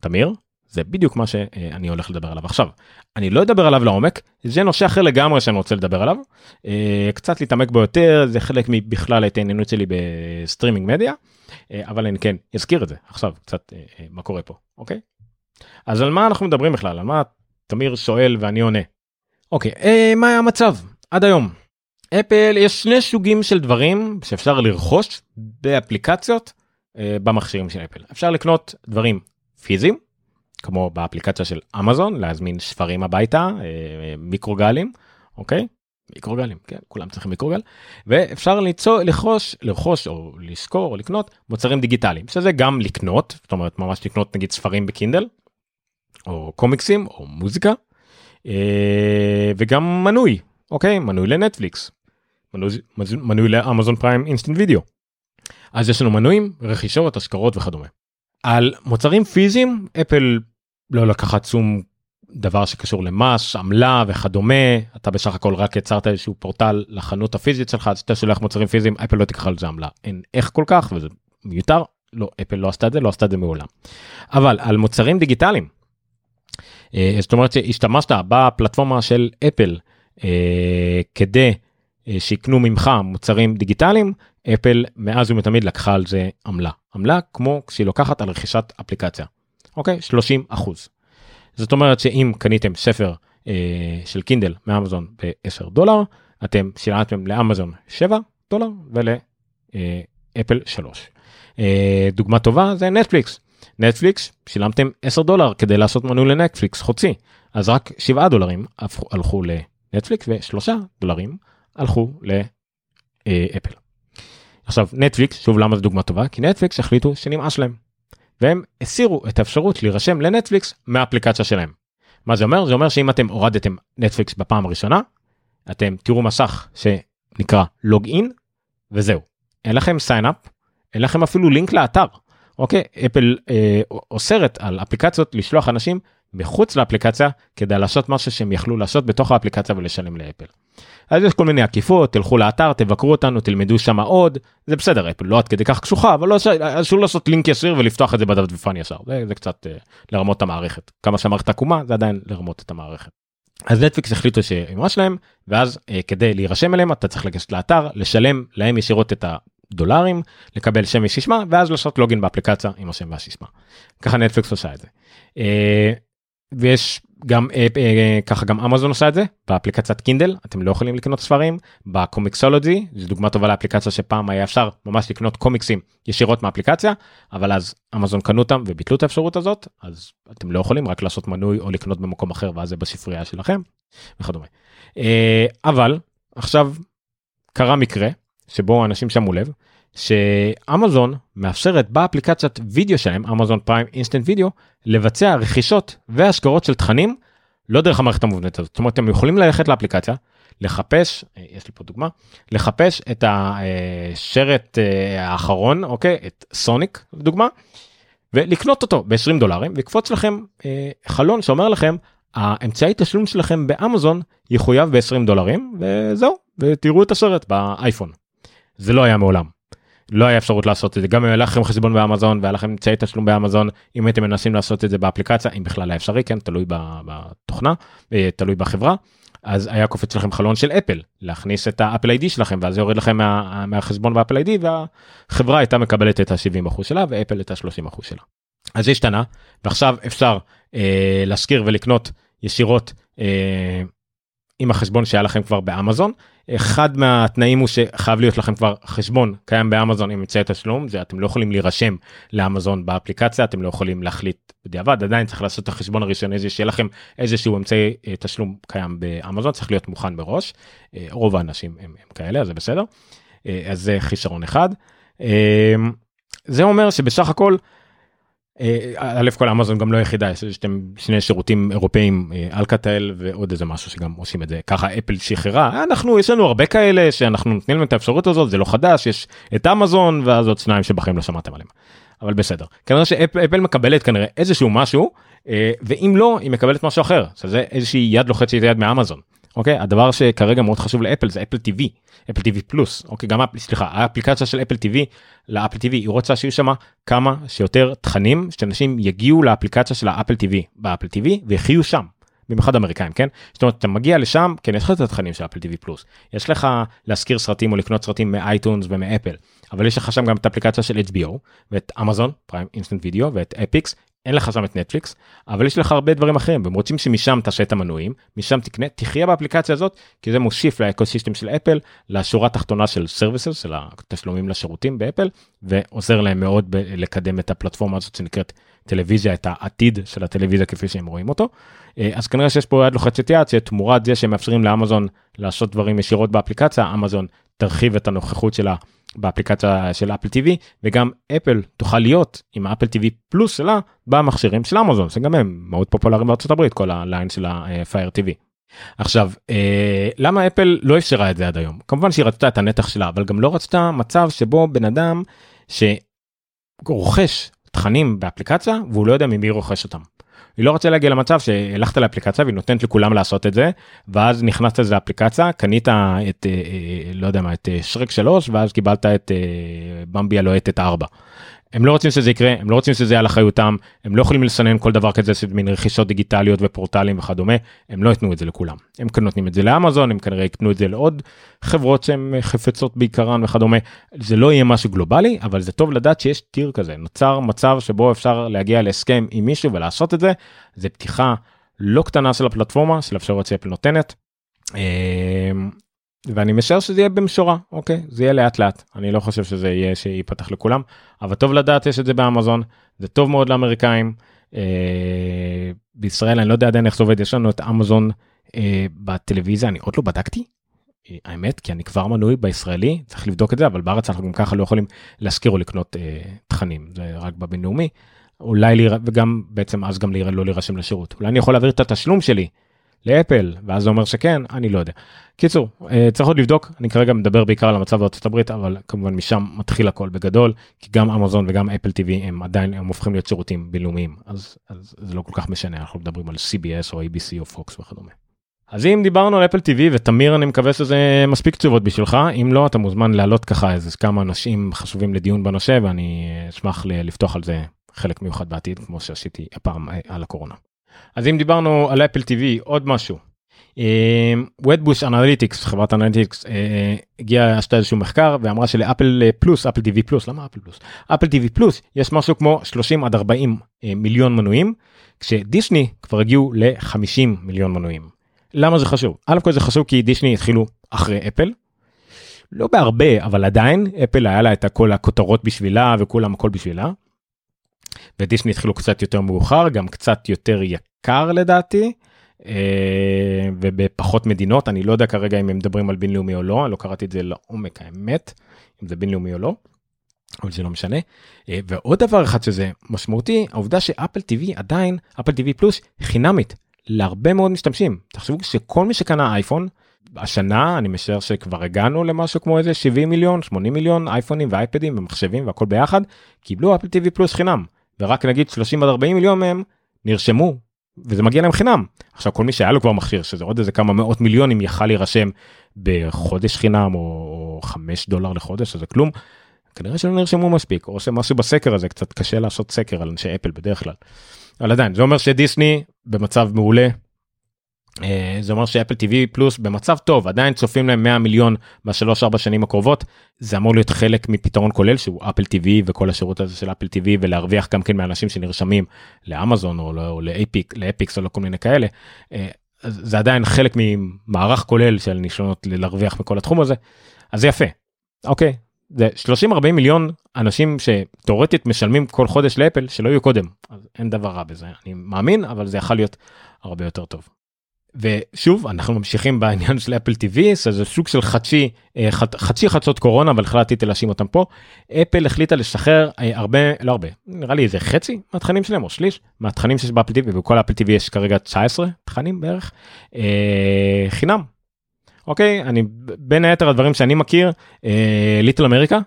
תמיר זה בדיוק מה שאני הולך לדבר עליו עכשיו. אני לא אדבר עליו לעומק זה נושא אחר לגמרי שאני רוצה לדבר עליו. אה, קצת להתעמק בו יותר זה חלק מבכלל ההתעניינות שלי ב streaming media. אה, אבל אני כן אזכיר את זה עכשיו קצת אה, מה קורה פה אוקיי? אז על מה אנחנו מדברים בכלל? על מה תמיר שואל ואני עונה. אוקיי מה היה המצב עד היום. אפל יש שני סוגים של דברים שאפשר לרכוש באפליקציות אה, במכשירים של אפל. אפשר לקנות דברים פיזיים כמו באפליקציה של אמזון להזמין ספרים הביתה אה, מיקרוגלים אוקיי? מיקרוגלים כן כולם צריכים מיקרוגל. ואפשר ליצור לרכוש לרכוש או לשכור או לקנות מוצרים דיגיטליים שזה גם לקנות זאת אומרת ממש לקנות נגיד ספרים בקינדל או קומיקסים או מוזיקה אה, וגם מנוי אוקיי מנוי לנטפליקס מנוי, מנוי לאמזון פריים אינסטנט וידאו. אז יש לנו מנויים רכישות השכרות וכדומה. על מוצרים פיזיים אפל לא לוקחת שום דבר שקשור למס עמלה וכדומה אתה בסך הכל רק יצרת איזשהו פורטל לחנות הפיזית שלך אז אתה שולח מוצרים פיזיים אפל לא תיקח על זה עמלה אין איך כל כך וזה מיותר לא אפל לא עשתה את זה לא עשתה את זה מעולם. אבל על מוצרים דיגיטליים. אה, זאת אומרת שהשתמשת בפלטפורמה של אפל כדי אה, שיקנו ממך מוצרים דיגיטליים אפל מאז ומתמיד לקחה על זה עמלה עמלה כמו שהיא לוקחת על רכישת אפליקציה אוקיי 30 אחוז. זאת אומרת שאם קניתם ספר אה, של קינדל מאמזון ב-10 דולר אתם שילמתם לאמזון 7 דולר ולאפל אה, 3. אה, דוגמה טובה זה נטפליקס. נטפליקס שילמתם 10 דולר כדי לעשות מנוי לנטפליקס חודשי אז רק 7 דולרים הלכו ל... נטפליקס ושלושה דולרים הלכו לאפל. עכשיו נטפליקס שוב למה זו דוגמה טובה כי נטפליקס החליטו שנמאס להם. והם הסירו את האפשרות להירשם לנטפליקס מהאפליקציה שלהם. מה זה אומר? זה אומר שאם אתם הורדתם נטפליקס בפעם הראשונה אתם תראו מסך שנקרא log in וזהו. אין לכם sign up אין לכם אפילו לינק לאתר. אוקיי אפל אה, אוסרת על אפליקציות לשלוח אנשים מחוץ לאפליקציה כדי לעשות משהו שהם יכלו לעשות בתוך האפליקציה ולשלם לאפל. אז יש כל מיני עקיפות תלכו לאתר תבקרו אותנו תלמדו שם עוד זה בסדר אפל לא עד כדי כך קשוחה אבל לא אסור לעשות לינק ישיר ולפתוח את זה בדפדפן ישר זה, זה קצת uh, לרמות את המערכת כמה שהמערכת עקומה זה עדיין לרמות את המערכת. אז נטפליקס החליטו שאמרה שלהם ואז uh, כדי להירשם אליהם אתה צריך לגשת לאתר לשלם להם ישירות את הדולרים לקבל שם וסיסמה ואז לעשות לוגין באפליקציה עם השם והסיסמה. ככה נטפליקס עושה את זה. ויש גם אה, אה, ככה גם אמזון עושה את זה באפליקציית קינדל אתם לא יכולים לקנות ספרים בקומיקסולוגי זו דוגמה טובה לאפליקציה שפעם היה אפשר ממש לקנות קומיקסים ישירות מאפליקציה אבל אז אמזון קנו אותם וביטלו את האפשרות הזאת אז אתם לא יכולים רק לעשות מנוי או לקנות במקום אחר ואז זה בספרייה שלכם וכדומה. אה, אבל עכשיו קרה מקרה שבו אנשים שמו לב שאמזון מאפשרת באפליקציית וידאו שלהם אמזון פריים אינסטנט וידאו לבצע רכישות והשכרות של תכנים לא דרך המערכת המובנית הזאת זאת אומרת אתם יכולים ללכת לאפליקציה לחפש אה, יש לי פה דוגמה לחפש את הסרט אה, האחרון אוקיי את סוניק דוגמה ולקנות אותו ב-20 דולרים ויקפוץ לכם אה, חלון שאומר לכם האמצעי תשלום שלכם באמזון יחויב ב-20 דולרים וזהו ותראו את השרט באייפון. זה לא היה מעולם. לא היה אפשרות לעשות את זה גם אם היה לכם חשבון באמזון והיה לכם אמצעי תשלום באמזון אם הייתם מנסים לעשות את זה באפליקציה אם בכלל היה אפשרי כן תלוי בתוכנה אה, תלוי בחברה אז היה קופץ לכם חלון של אפל להכניס את האפל איי-די שלכם ואז יורד לכם מה, מהחשבון באפל איי-די והחברה הייתה מקבלת את ה-70% שלה ואפל את ה-30% שלה. אז זה השתנה ועכשיו אפשר אה, להשכיר ולקנות ישירות אה, עם החשבון שהיה לכם כבר באמזון. אחד מהתנאים הוא שחייב להיות לכם כבר חשבון קיים באמזון עם אמצעי תשלום זה אתם לא יכולים להירשם לאמזון באפליקציה אתם לא יכולים להחליט בדיעבד עדיין צריך לעשות את החשבון הראשון איזה שיהיה לכם איזשהו אמצעי אה, תשלום קיים באמזון צריך להיות מוכן מראש אה, רוב האנשים הם, הם כאלה זה בסדר אה, אז זה חישרון אחד. זה אומר שבסך הכל א' כל אמזון גם לא יחידה יש שני שירותים אירופאים אה, אלקטל ועוד איזה משהו שגם עושים את זה ככה אפל שחררה אנחנו יש לנו הרבה כאלה שאנחנו נותנים להם את האפשרות הזאת זה לא חדש יש את אמזון ואז עוד שניים שבחיים לא שמעתם עליהם. אבל בסדר כנראה שאפל מקבלת כנראה איזשהו משהו אה, ואם לא היא מקבלת משהו אחר שזה איזושהי יד לוחצת יד מאמזון. אוקיי? הדבר שכרגע מאוד חשוב לאפל זה אפל TV אפל TV פלוס. אוקיי גם סליחה האפליקציה של אפל TV לאפל TV היא רוצה שיהיו שם כמה שיותר תכנים שאנשים יגיעו לאפליקציה של האפל TV באפל TV ויחיו שם. במיוחד אמריקאים כן? זאת אומרת אתה מגיע לשם כן יש לך את התכנים של אפל TV פלוס. יש לך להשכיר סרטים או לקנות סרטים מאייטונס ומאפל אבל יש לך שם גם את האפליקציה של HBO ואת אמזון פריים אינסטנט וידאו ואת אפיקס אין לך שם את נטפליקס אבל יש לך הרבה דברים אחרים והם רוצים שמשם תעשה את המנויים משם תקנה תחיה באפליקציה הזאת כי זה מוסיף לאקוסיסטם של אפל לשורה התחתונה של services של התשלומים לשירותים באפל ועוזר להם מאוד לקדם את הפלטפורמה הזאת שנקראת טלוויזיה את העתיד של הטלוויזיה כפי שהם רואים אותו. אה, אז כנראה שיש פה יד לוחצת יד שתמורת זה שהם מאפשרים לאמזון לעשות דברים ישירות באפליקציה אמזון תרחיב את הנוכחות שלה באפליקציה של אפל TV וגם אפל תוכל להיות עם האפל TV פלוס שלה במכשירים של אמזון שגם הם מאוד פופולריים בארצות הברית כל ה line של ה-Fire TV. עכשיו אה, למה אפל לא אפשרה את זה עד היום כמובן שהיא רצתה את הנתח שלה אבל גם לא רצתה מצב שבו בן אדם שרוכש תכנים באפליקציה והוא לא יודע ממי רוכש אותם. היא לא רוצה להגיע למצב שהלכת לאפליקציה והיא נותנת לכולם לעשות את זה ואז נכנסת לזה אפליקציה קנית את אה, אה, לא יודע מה את אה, שרק 3 ואז קיבלת את במבי הלוהטת 4. הם לא רוצים שזה יקרה הם לא רוצים שזה יהיה על אחריותם הם לא יכולים לסנן כל דבר כזה מין רכישות דיגיטליות ופורטלים וכדומה הם לא יתנו את זה לכולם. הם כאן נותנים את זה לאמזון הם כנראה יקנו את זה לעוד חברות שהן חפצות בעיקרן וכדומה. זה לא יהיה משהו גלובלי אבל זה טוב לדעת שיש טיר כזה. נוצר מצב שבו אפשר להגיע להסכם עם מישהו ולעשות את זה. זה פתיחה לא קטנה של הפלטפורמה של אפשרות שאפל נותנת. ואני משער שזה יהיה במשורה אוקיי? זה יהיה לאט לאט אני לא חושב שזה יהיה שייפתח לכולם אבל טוב לדעת יש את זה באמזון זה טוב מאוד לאמריקאים. אה, בישראל אני לא יודע עדיין איך זה עובד יש לנו את אמזון אה, בטלוויזיה אני עוד לא בדקתי. אה, האמת כי אני כבר מנוי בישראלי צריך לבדוק את זה אבל בארץ אנחנו גם ככה לא יכולים להשכיר או לקנות אה, תכנים זה רק בבינלאומי. אולי להיר... וגם בעצם אז גם להיר... לא להירשם לשירות. אולי אני יכול להעביר את התשלום שלי לאפל ואז זה אומר שכן אני לא יודע. קיצור אה, צריך עוד לבדוק אני כרגע מדבר בעיקר על המצב בארצות הברית אבל כמובן משם מתחיל הכל בגדול כי גם אמזון וגם אפל TV הם עדיין הם הופכים להיות שירותים בינלאומיים אז, אז זה לא כל כך משנה אנחנו מדברים על CBS או ABC או פוקס וכדומה. אז אם דיברנו על אפל TV ותמיר אני מקווה שזה מספיק תשובות בשבילך אם לא אתה מוזמן להעלות ככה איזה כמה אנשים חשובים לדיון בנושא ואני אשמח לפתוח על זה חלק מיוחד בעתיד כמו שעשיתי הפעם אה, על הקורונה. אז אם דיברנו על אפל TV עוד משהו. Wedbush Analytics חברת analytics אה, הגיעה עשתה איזשהו מחקר ואמרה שלאפל פלוס אפל TV פלוס למה אפל פלוס אפל TV פלוס יש משהו כמו 30 עד 40 אה, מיליון מנויים כשדיסני כבר הגיעו ל-50 מיליון מנויים. למה זה חשוב? א' כל זה חשוב כי דיסני התחילו אחרי אפל. לא בהרבה אבל עדיין אפל היה לה את כל הכותרות בשבילה וכולם הכל בשבילה. ודיסני התחילו קצת יותר מאוחר גם קצת יותר יקר לדעתי. אה, ובפחות מדינות אני לא יודע כרגע אם הם מדברים על בינלאומי או לא אני לא קראתי את זה לעומק האמת אם זה בינלאומי או לא. אבל זה לא משנה. אה, ועוד דבר אחד שזה משמעותי העובדה שאפל TV עדיין אפל TV פלוס חינמית להרבה מאוד משתמשים תחשבו שכל מי שקנה אייפון השנה אני משער שכבר הגענו למשהו כמו איזה 70 מיליון 80 מיליון אייפונים ואייפדים ומחשבים והכל ביחד קיבלו אפל TV פלוס חינם ורק נגיד 30 עד 40 מיליון מהם נרשמו וזה מגיע להם חינם עכשיו כל מי שהיה לו כבר מכשיר שזה עוד איזה כמה מאות מיליונים יכל להירשם בחודש חינם או 5 דולר לחודש זה כלום. כנראה שלא נרשמו מספיק או שמשהו בסקר הזה קצת קשה לעשות סקר על אנשי אפל בדרך כלל. אבל עדיין זה אומר שדיסני במצב מעולה זה אומר שאפל TV פלוס במצב טוב עדיין צופים להם 100 מיליון בשלוש ארבע שנים הקרובות. זה אמור להיות חלק מפתרון כולל שהוא אפל TV וכל השירות הזה של אפל TV ולהרוויח גם כן מאנשים שנרשמים לאמזון או, או לאפיק ל Epix או לכל מיני כאלה. אה, זה עדיין חלק ממערך כולל של ניסיונות להרוויח מכל התחום הזה. אז זה יפה. אוקיי. זה 30 40 מיליון אנשים שתאורטית משלמים כל חודש לאפל שלא יהיו קודם. אז אין דבר רע בזה. אני מאמין אבל זה יכול להיות הרבה יותר טוב. ושוב אנחנו ממשיכים בעניין של אפל TV זה סוג של חצי אה, חצי חצות קורונה אבל החלטתי להאשים אותם פה אפל החליטה לשחרר אה, הרבה לא הרבה נראה לי איזה חצי מהתכנים שלהם או שליש מהתכנים שיש באפל TV ובכל אפל TV יש כרגע 19 תכנים בערך אה, חינם. אוקיי אני בין היתר הדברים שאני מכיר ליטל אמריקה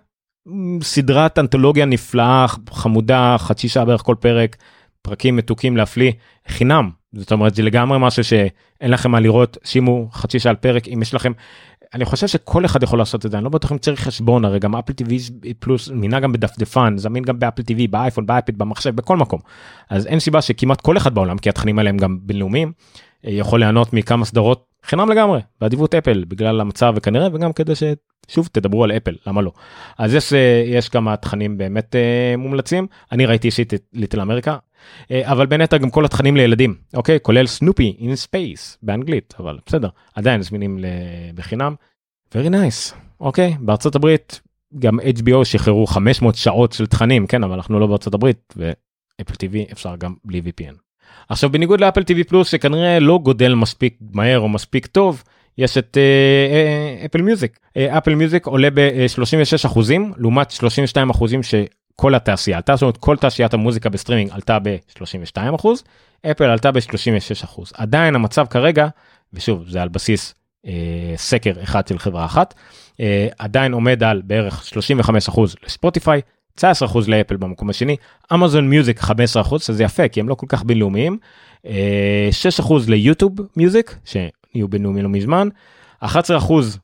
סדרת אנתולוגיה נפלאה חמודה חצי שעה בערך כל פרק פרקים מתוקים להפליא חינם זאת אומרת זה לגמרי משהו שאין לכם מה לראות שימו חצי שעה על פרק אם יש לכם. אני חושב שכל אחד יכול לעשות את זה אני לא בטוח אם צריך חשבון הרי גם אפל טיווי פלוס מינה גם בדפדפן זמין גם באפל טיווי באייפון באייפד במחשב בכל מקום אז אין סיבה שכמעט כל אחד בעולם כי התכנים האלה הם גם בינלאומיים אה, יכול ליהנות מכמה סדרות חינם לגמרי באדיבות אפל בגלל המצב וכנראה וגם כדי ששוב תדברו על אפל למה לא אז יש אה, יש כמה תכנים באמת אה, מומלצים אני ראיתי אישית את Little America אבל בין היתר גם כל התכנים לילדים אוקיי כולל Snoopy in Space באנגלית אבל בסדר עדיין זמינים בחינם. very nice אוקיי בארצות הברית גם HBO שחררו 500 שעות של תכנים כן אבל אנחנו לא בארצות הברית ואפל TV אפשר גם בלי VPN. עכשיו בניגוד לאפל TV פלוס שכנראה לא גדל מספיק מהר או מספיק טוב יש את אפל מיוזיק אפל מיוזיק עולה ב-36 אחוזים לעומת 32 אחוזים כל התעשייה עלתה, זאת אומרת כל תעשיית המוזיקה בסטרימינג עלתה ב-32 אחוז, אפל עלתה ב-36 אחוז. עדיין המצב כרגע, ושוב זה על בסיס אה, סקר אחד של חברה אחת, אה, עדיין עומד על בערך 35 אחוז לספוטיפיי, 19 אחוז לאפל במקום השני, אמזון מיוזיק 15 אחוז, שזה יפה כי הם לא כל כך בינלאומיים, אה, 6 אחוז ליוטיוב מיוזיק, שנהיו בינלאומיים לא מזמן, 11 אחוז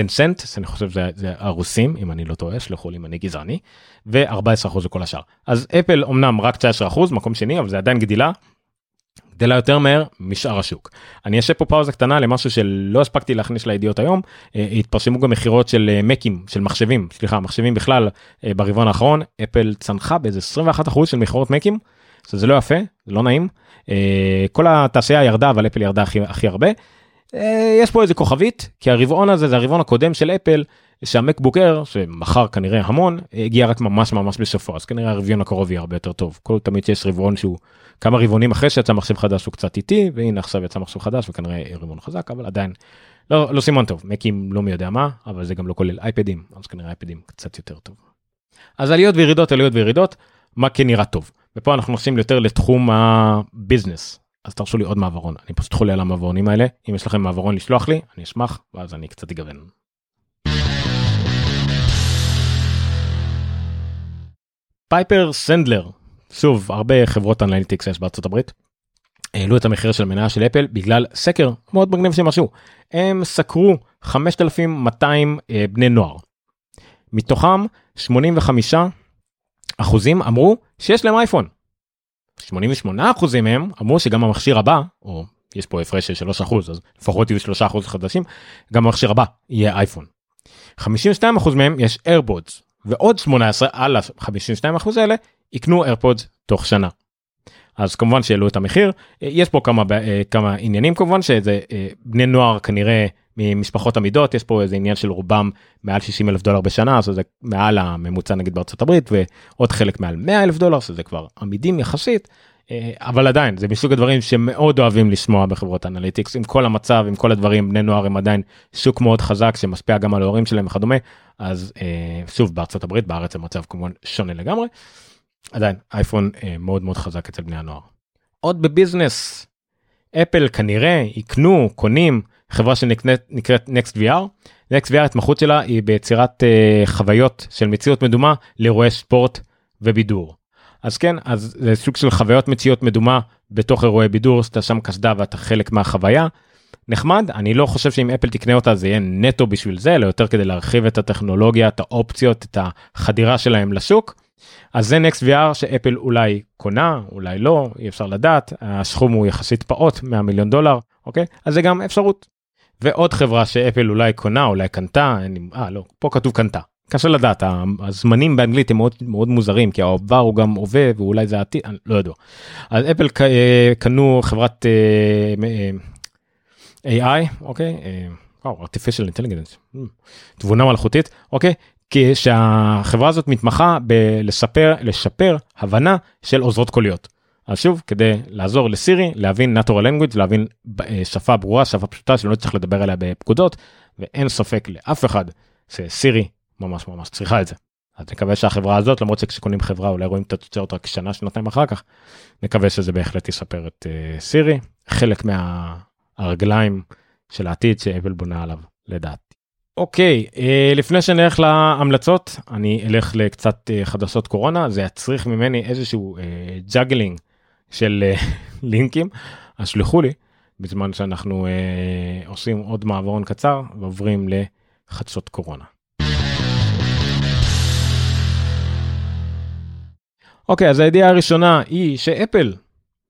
טנסנט, אני חושב זה, זה הרוסים אם אני לא טועה, שלחו לי אם אני גזעני, ו-14% לכל השאר. אז אפל אמנם רק 19% מקום שני אבל זה עדיין גדילה. גדלה יותר מהר משאר השוק. אני אשב פה פאוזה קטנה למשהו שלא הספקתי להכניס לידיעות היום, אה, התפרסמו גם מכירות של אה, מקים, של מחשבים, סליחה, מחשבים בכלל אה, ברבעון האחרון, אפל צנחה באיזה 21% של מכירות מקים, זה לא יפה, זה לא נעים. כל התעשייה ירדה אבל אפל ירדה הכי, הכי הרבה. אה, יש פה איזה כוכבית כי הרבעון הזה זה הרבעון הקודם של אפל שהמקבוק אייר שמכר כנראה המון הגיע רק ממש ממש בסופו אז כנראה הרבעון הקרוב יהיה הרבה יותר טוב. כל תמיד יש רבעון שהוא כמה רבעונים אחרי שיצא מחשב חדש הוא קצת איטי והנה עכשיו יצא מחשב חדש וכנראה רבעון חזק אבל עדיין לא לא סימן טוב. מאקים לא מי יודע מה אבל זה גם לא כולל אייפדים אז כנראה אייפדים קצת יותר טוב. אז עליות וירידות עליות וירידות מה כן נראה טוב? ופה אנחנו נכנסים יותר לתחום הביזנס אז תרשו לי עוד מעברון אני פשוט חולה על המעברונים האלה אם יש לכם מעברון לשלוח לי אני אשמח ואז אני קצת אגוון. Piper Sandler שוב הרבה חברות analytics יש בארצות הברית. העלו את המחיר של מניה של אפל בגלל סקר מאוד מגניב שהם עשו הם סקרו 5200 אה, בני נוער. מתוכם 85 אחוזים אמרו שיש להם אייפון 88% מהם אמרו שגם המכשיר הבא, או יש פה הפרש של 3% אז לפחות יהיו 3% חדשים, גם המכשיר הבא יהיה אייפון. 52% מהם יש איירפודס ועוד 18 על ה-52% האלה יקנו AirPods תוך שנה. אז כמובן שהעלו את המחיר יש פה כמה אה, כמה עניינים כמובן שזה אה, בני נוער כנראה ממשפחות אמידות יש פה איזה עניין של רובם מעל 60 אלף דולר בשנה אז זה מעל הממוצע נגיד בארצות הברית ועוד חלק מעל 100 אלף דולר שזה כבר אמידים יחסית אה, אבל עדיין זה מסוג הדברים שמאוד אוהבים לשמוע בחברות analytics עם כל המצב עם כל הדברים בני נוער הם עדיין שוק מאוד חזק שמשפיע גם על ההורים שלהם וכדומה אז אה, שוב בארצות הברית בארץ המצב כמובן שונה לגמרי. עדיין אייפון אה, מאוד מאוד חזק אצל בני הנוער. עוד בביזנס אפל כנראה יקנו קונים חברה שנקראת Next VR. התמחות שלה היא ביצירת uh, חוויות של מציאות מדומה לאירועי ספורט ובידור. אז כן אז זה סוג של חוויות מציאות מדומה בתוך אירועי בידור שאתה שם קסדה ואתה חלק מהחוויה. נחמד אני לא חושב שאם אפל תקנה אותה זה יהיה נטו בשביל זה אלא יותר כדי להרחיב את הטכנולוגיה את האופציות את החדירה שלהם לשוק. אז זה נקסט VR שאפל אולי קונה אולי לא אי אפשר לדעת הסכום הוא יחסית פעוט 100 מיליון דולר אוקיי אז זה גם אפשרות. ועוד חברה שאפל אולי קונה אולי קנתה אני, אה לא פה כתוב קנתה קשה לדעת הזמנים באנגלית הם מאוד מאוד מוזרים כי העבר הוא גם הווה ואולי זה העתיד אני לא יודע. אז אפל אה, קנו חברת אה, אה, AI אוקיי artificial intelligence תבונה מלאכותית אוקיי כי שהחברה הזאת מתמחה בלשפר לשפר הבנה של עוזרות קוליות. אז שוב כדי לעזור לסירי להבין natural language להבין שפה ברורה שפה פשוטה שלא צריך לדבר עליה בפקודות ואין ספק לאף אחד שסירי ממש ממש צריכה את זה. אז נקווה שהחברה הזאת למרות שכשקונים חברה אולי רואים את התוצאות רק שנה שנתיים אחר כך נקווה שזה בהחלט ישפר את אה, סירי חלק מהרגליים של העתיד שאפל בונה עליו לדעתי. אוקיי אה, לפני שנלך להמלצות אני אלך לקצת אה, חדשות קורונה זה יצריך ממני איזשהו אה, juggling של אה, *laughs* לינקים אז שלחו לי בזמן שאנחנו אה, עושים עוד מעברון קצר ועוברים לחדשות קורונה. אוקיי, אז הידיעה הראשונה היא שאפל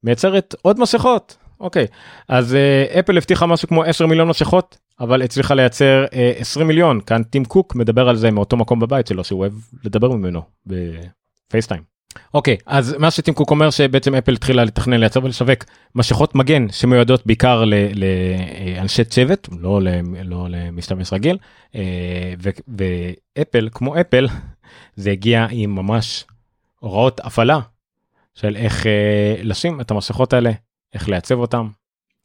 מייצרת עוד מסכות. אוקיי, אז uh, אפל הבטיחה משהו כמו 10 מיליון מסכות, אבל הצליחה לייצר אה, 20 מיליון. כאן טים קוק מדבר על זה מאותו מקום בבית שלו שהוא אוהב לדבר ממנו בפייסטיים. אוקיי, אז מה שטים קוק אומר שבעצם אפל התחילה לתכנן לייצר ולשווק משכות מגן שמיועדות בעיקר לאנשי צוות, לא, לא למשתמש רגיל, uh, ואפל כמו אפל זה הגיע עם ממש הוראות הפעלה של איך אה, לשים את המסכות האלה, איך לייצב אותם.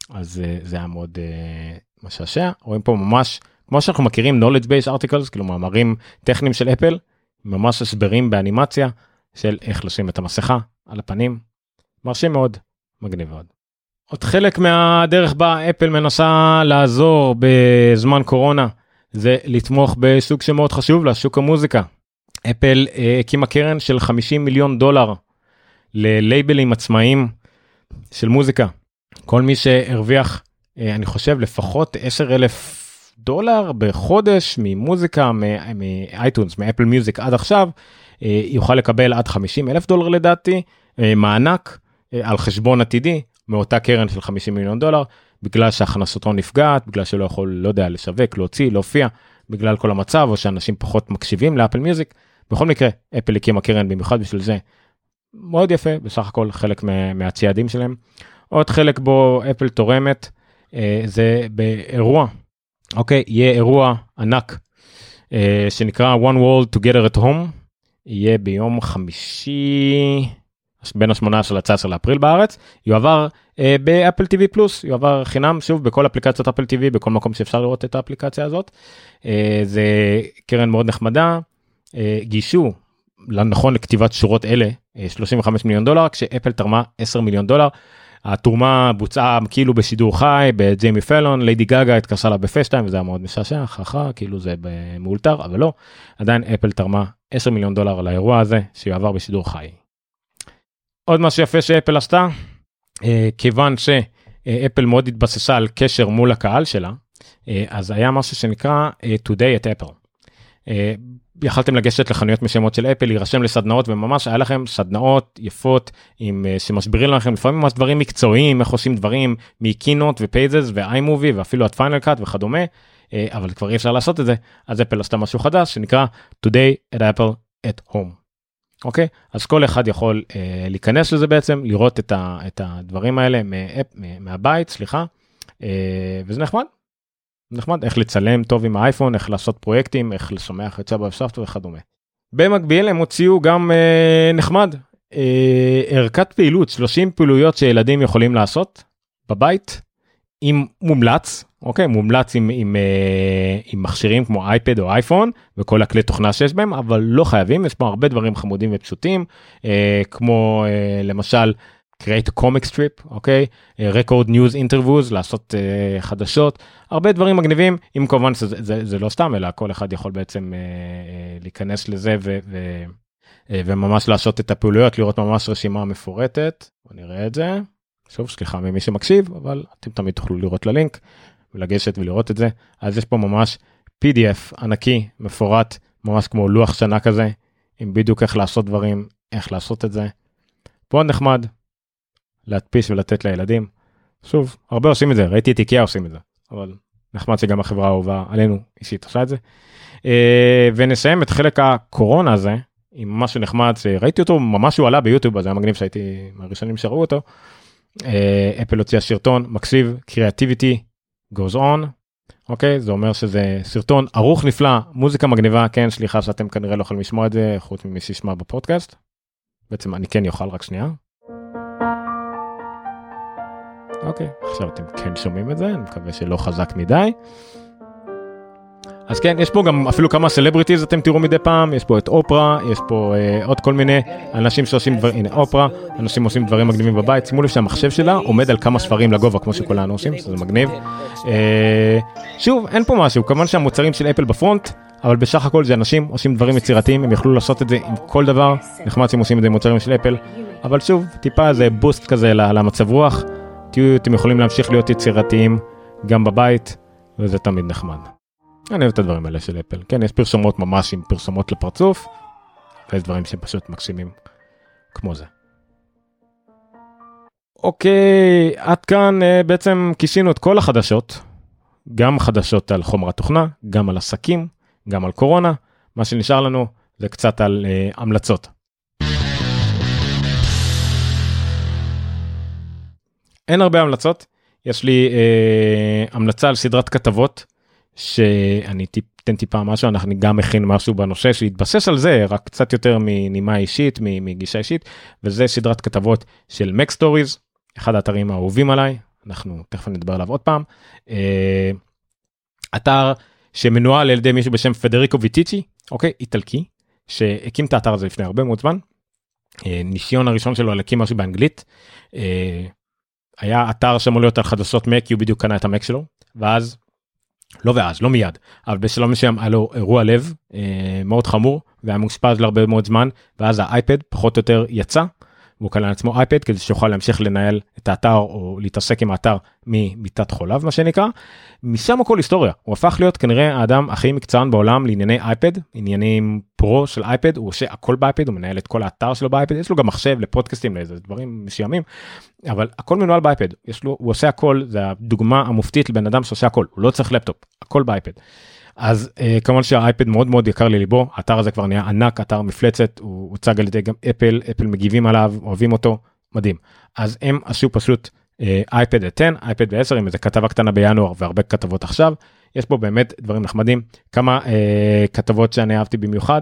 אז אה, זה היה מאוד אה, משעשע. רואים פה ממש, כמו שאנחנו מכירים knowledge base articles, כאילו מאמרים טכניים של אפל, ממש הסברים באנימציה של איך לשים את המסכה על הפנים. מרשים מאוד, מגניב מאוד. עוד חלק מהדרך בה אפל מנסה לעזור בזמן קורונה זה לתמוך בסוג שמאוד חשוב לה, שוק המוזיקה. אפל אה, הקימה קרן של 50 מיליון דולר ללייבלים עצמאיים של מוזיקה. כל מי שהרוויח, אה, אני חושב, לפחות 10 אלף דולר בחודש ממוזיקה, מאייטונס, מאפל מיוזיק עד עכשיו, יוכל לקבל עד 50 אלף דולר לדעתי, מענק על חשבון עתידי מאותה קרן של 50 מיליון דולר, בגלל שהכנסתו נפגעת, בגלל שלא יכול, לא יודע, לשווק, להוציא, להופיע, בגלל כל המצב, או שאנשים פחות מקשיבים לאפל מיוזיק. בכל מקרה אפל הקימה קרן במיוחד בשביל זה. מאוד יפה בסך הכל חלק מהצעדים שלהם. עוד חלק בו אפל תורמת אה, זה באירוע אוקיי יהיה אירוע ענק אה, שנקרא one world together at home יהיה ביום חמישי בין ה-18 ל-19 לאפריל בארץ. יועבר אה, באפל TV פלוס יועבר חינם שוב בכל אפליקציות אפל TV בכל מקום שאפשר לראות את האפליקציה הזאת. אה, זה קרן מאוד נחמדה. אה, גייסו לנכון לכתיבת שורות אלה 35 אה, מיליון דולר כשאפל תרמה 10 מיליון דולר. התרומה בוצעה כאילו בשידור חי בג'ימי פאלון ליידי גגה התקשרה לה ב FaceTime וזה היה מאוד משעשע ככה כאילו זה מאולתר אבל לא. עדיין אפל תרמה 10 מיליון דולר לאירוע הזה שיועבר בשידור חי. עוד משהו יפה שאפל עשתה אה, כיוון שאפל מאוד התבססה על קשר מול הקהל שלה אז היה משהו שנקרא Today at Apple. יכלתם לגשת לחנויות מסוימות של אפל להירשם לסדנאות וממש היה לכם סדנאות יפות עם אה, שמסבירים לכם לפעמים ממש דברים מקצועיים איך עושים דברים מ Keynote ו Pages ו iMovie ואפילו את Final Cut וכדומה אה, אבל כבר אי אפשר לעשות את זה אז אפל עשתה משהו חדש שנקרא today at apple at home. אוקיי אז כל אחד יכול אה, להיכנס לזה בעצם לראות את, ה, את הדברים האלה מאפ, מהבית סליחה אה, וזה נחמד נחמד איך לצלם טוב עם האייפון איך לעשות פרויקטים איך לשמח את סבא וסבתא וכדומה. במקביל הם הוציאו גם אה, נחמד אה, ערכת פעילות 30 פעילויות שילדים יכולים לעשות בבית עם מומלץ אוקיי? מומלץ עם, עם, אה, עם מכשירים כמו אייפד או אייפון וכל הכלי תוכנה שיש בהם אבל לא חייבים יש פה הרבה דברים חמודים ופשוטים אה, כמו אה, למשל create comic strip אוקיי? אה, record news interviews לעשות אה, חדשות הרבה דברים מגניבים אם כמובן זה, זה, זה לא סתם אלא כל אחד יכול בעצם אה, אה, להיכנס לזה ו, ו, אה, וממש לעשות את הפעילויות לראות ממש רשימה מפורטת. בוא נראה את זה. שוב סליחה ממי שמקשיב אבל אתם תמיד תוכלו לראות ללינק ולגשת ולראות את זה אז יש פה ממש pdf ענקי מפורט ממש כמו לוח שנה כזה עם בדיוק איך לעשות דברים איך לעשות את זה. מאוד נחמד להדפיס ולתת לילדים. שוב הרבה עושים את זה ראיתי את איקאה עושים את זה אבל נחמד שגם החברה האהובה עלינו אישית עושה את זה. אה, ונסיים את חלק הקורונה הזה עם משהו נחמד שראיתי אותו ממש הוא עלה ביוטיוב אז היה מגניב שהייתי מהראשונים שראו אותו. אפל הוציאה סרטון מקשיב Creativity Goes On אוקיי זה אומר שזה סרטון ערוך נפלא מוזיקה מגניבה כן סליחה שאתם כנראה לא יכולים לשמוע את זה חוץ ממי שישמע בפודקאסט. בעצם אני כן יכול רק שנייה. אוקיי עכשיו אתם כן שומעים את זה אני מקווה שלא חזק מדי. אז כן יש פה גם אפילו כמה celebrities אתם תראו מדי פעם יש פה את אופרה יש פה אה, עוד כל מיני אנשים שעושים דברים הנה אופרה אנשים עושים דברים מגניבים בבית שימו לב שהמחשב שלה עומד על כמה ספרים לגובה כמו שכולנו עושים שזה מגניב. אה, שוב אין פה משהו כמובן שהמוצרים של אפל בפרונט אבל בסך הכל זה אנשים עושים דברים יצירתיים הם יכלו לעשות את זה עם כל דבר נחמד שהם עושים את זה עם מוצרים של אפל אבל שוב טיפה זה בוסט כזה למצב רוח תהיו אתם יכולים להמשיך להיות יצירתיים גם בבית וזה תמיד נחמד. אני אוהב את הדברים האלה של אפל כן יש פרסומות ממש עם פרסומות לפרצוף ויש דברים שפשוט מקסימים כמו זה. אוקיי עד כאן אה, בעצם כיסינו את כל החדשות גם חדשות על חומר התוכנה גם על עסקים גם על קורונה מה שנשאר לנו זה קצת על אה, המלצות. אין הרבה המלצות יש לי אה, המלצה על סדרת כתבות שאני אתן טיפה משהו אנחנו גם מכין משהו בנושא שהתבסס על זה רק קצת יותר מנימה אישית מגישה אישית וזה סדרת כתבות של Mac Stories אחד האתרים האהובים עליי אנחנו תכף נדבר עליו עוד פעם. אה, אתר שמנוהל על ידי מישהו בשם פדריקו ויטיצ'י אוקיי איטלקי שהקים את האתר הזה לפני הרבה מאוד זמן. אה, ניסיון הראשון שלו להקים משהו באנגלית. אה, היה אתר שאמור להיות על חדשות מק הוא בדיוק קנה את המק שלו ואז לא ואז לא מיד אבל בשלום מסוים היה לו אירוע לב אה, מאוד חמור והיה מאושפז להרבה מאוד זמן ואז האייפד פחות או יותר יצא. והוא קנה לעצמו אייפד כדי שיוכל להמשיך לנהל את האתר או להתעסק עם האתר ממיטת חוליו מה שנקרא. משם הכל היסטוריה. הוא הפך להיות כנראה האדם הכי מקצוען בעולם לענייני אייפד עניינים פרו של אייפד הוא עושה הכל באייפד הוא מנהל את כל האתר שלו באייפד יש לו גם מחשב לפודקאסטים לאיזה דברים מסוימים אבל הכל מנוהל באייפד יש לו הוא עושה הכל זה הדוגמה המופתית לבן אדם שעושה הכל. הוא לא צריך לפטופ הכל באייפד. אז אה, כמובן שהאייפד מאוד מאוד יקר לליבו האתר הזה כבר נהיה ענק אתר מפלצת הוא הוצג על ידי גם אפל אפל מגיבים עליו אוהבים אותו מדהים אז הם עשו פשוט אייפד אה, 10 אייפד 10 עם איזה כתבה קטנה בינואר והרבה כתבות עכשיו יש פה באמת דברים נחמדים כמה אה, כתבות שאני אהבתי במיוחד.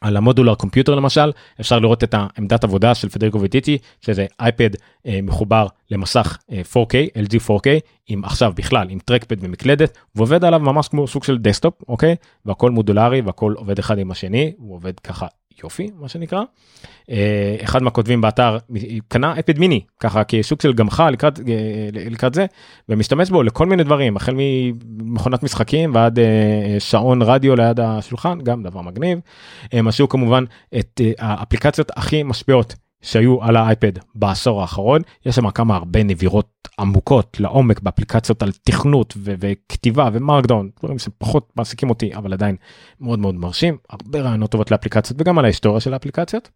על ה modular computer למשל אפשר לראות את העמדת עבודה של פדריקו ויטיצ'י שזה אייפד אה, מחובר למסך אה, 4K LG 4K עם עכשיו בכלל עם trackpad ומקלדת ועובד עליו ממש כמו סוג של desktop אוקיי? והכל מודולרי והכל עובד אחד עם השני הוא עובד ככה יופי מה שנקרא. אה, אחד מהכותבים באתר קנה אייפד מיני ככה כשוק של גמך לקראת אה, לקראת זה ומשתמש בו לכל מיני דברים החל ממכונת משחקים ועד אה, שעון רדיו ליד השולחן גם דבר מגניב. עשו כמובן את האפליקציות הכי משפיעות שהיו על האייפד בעשור האחרון. יש שם כמה הרבה נבירות עמוקות לעומק באפליקציות על תכנות ו- וכתיבה ו Markdown דברים שפחות מעסיקים אותי אבל עדיין מאוד מאוד מרשים. הרבה רעיונות טובות לאפליקציות וגם על ההיסטוריה של האפליקציות.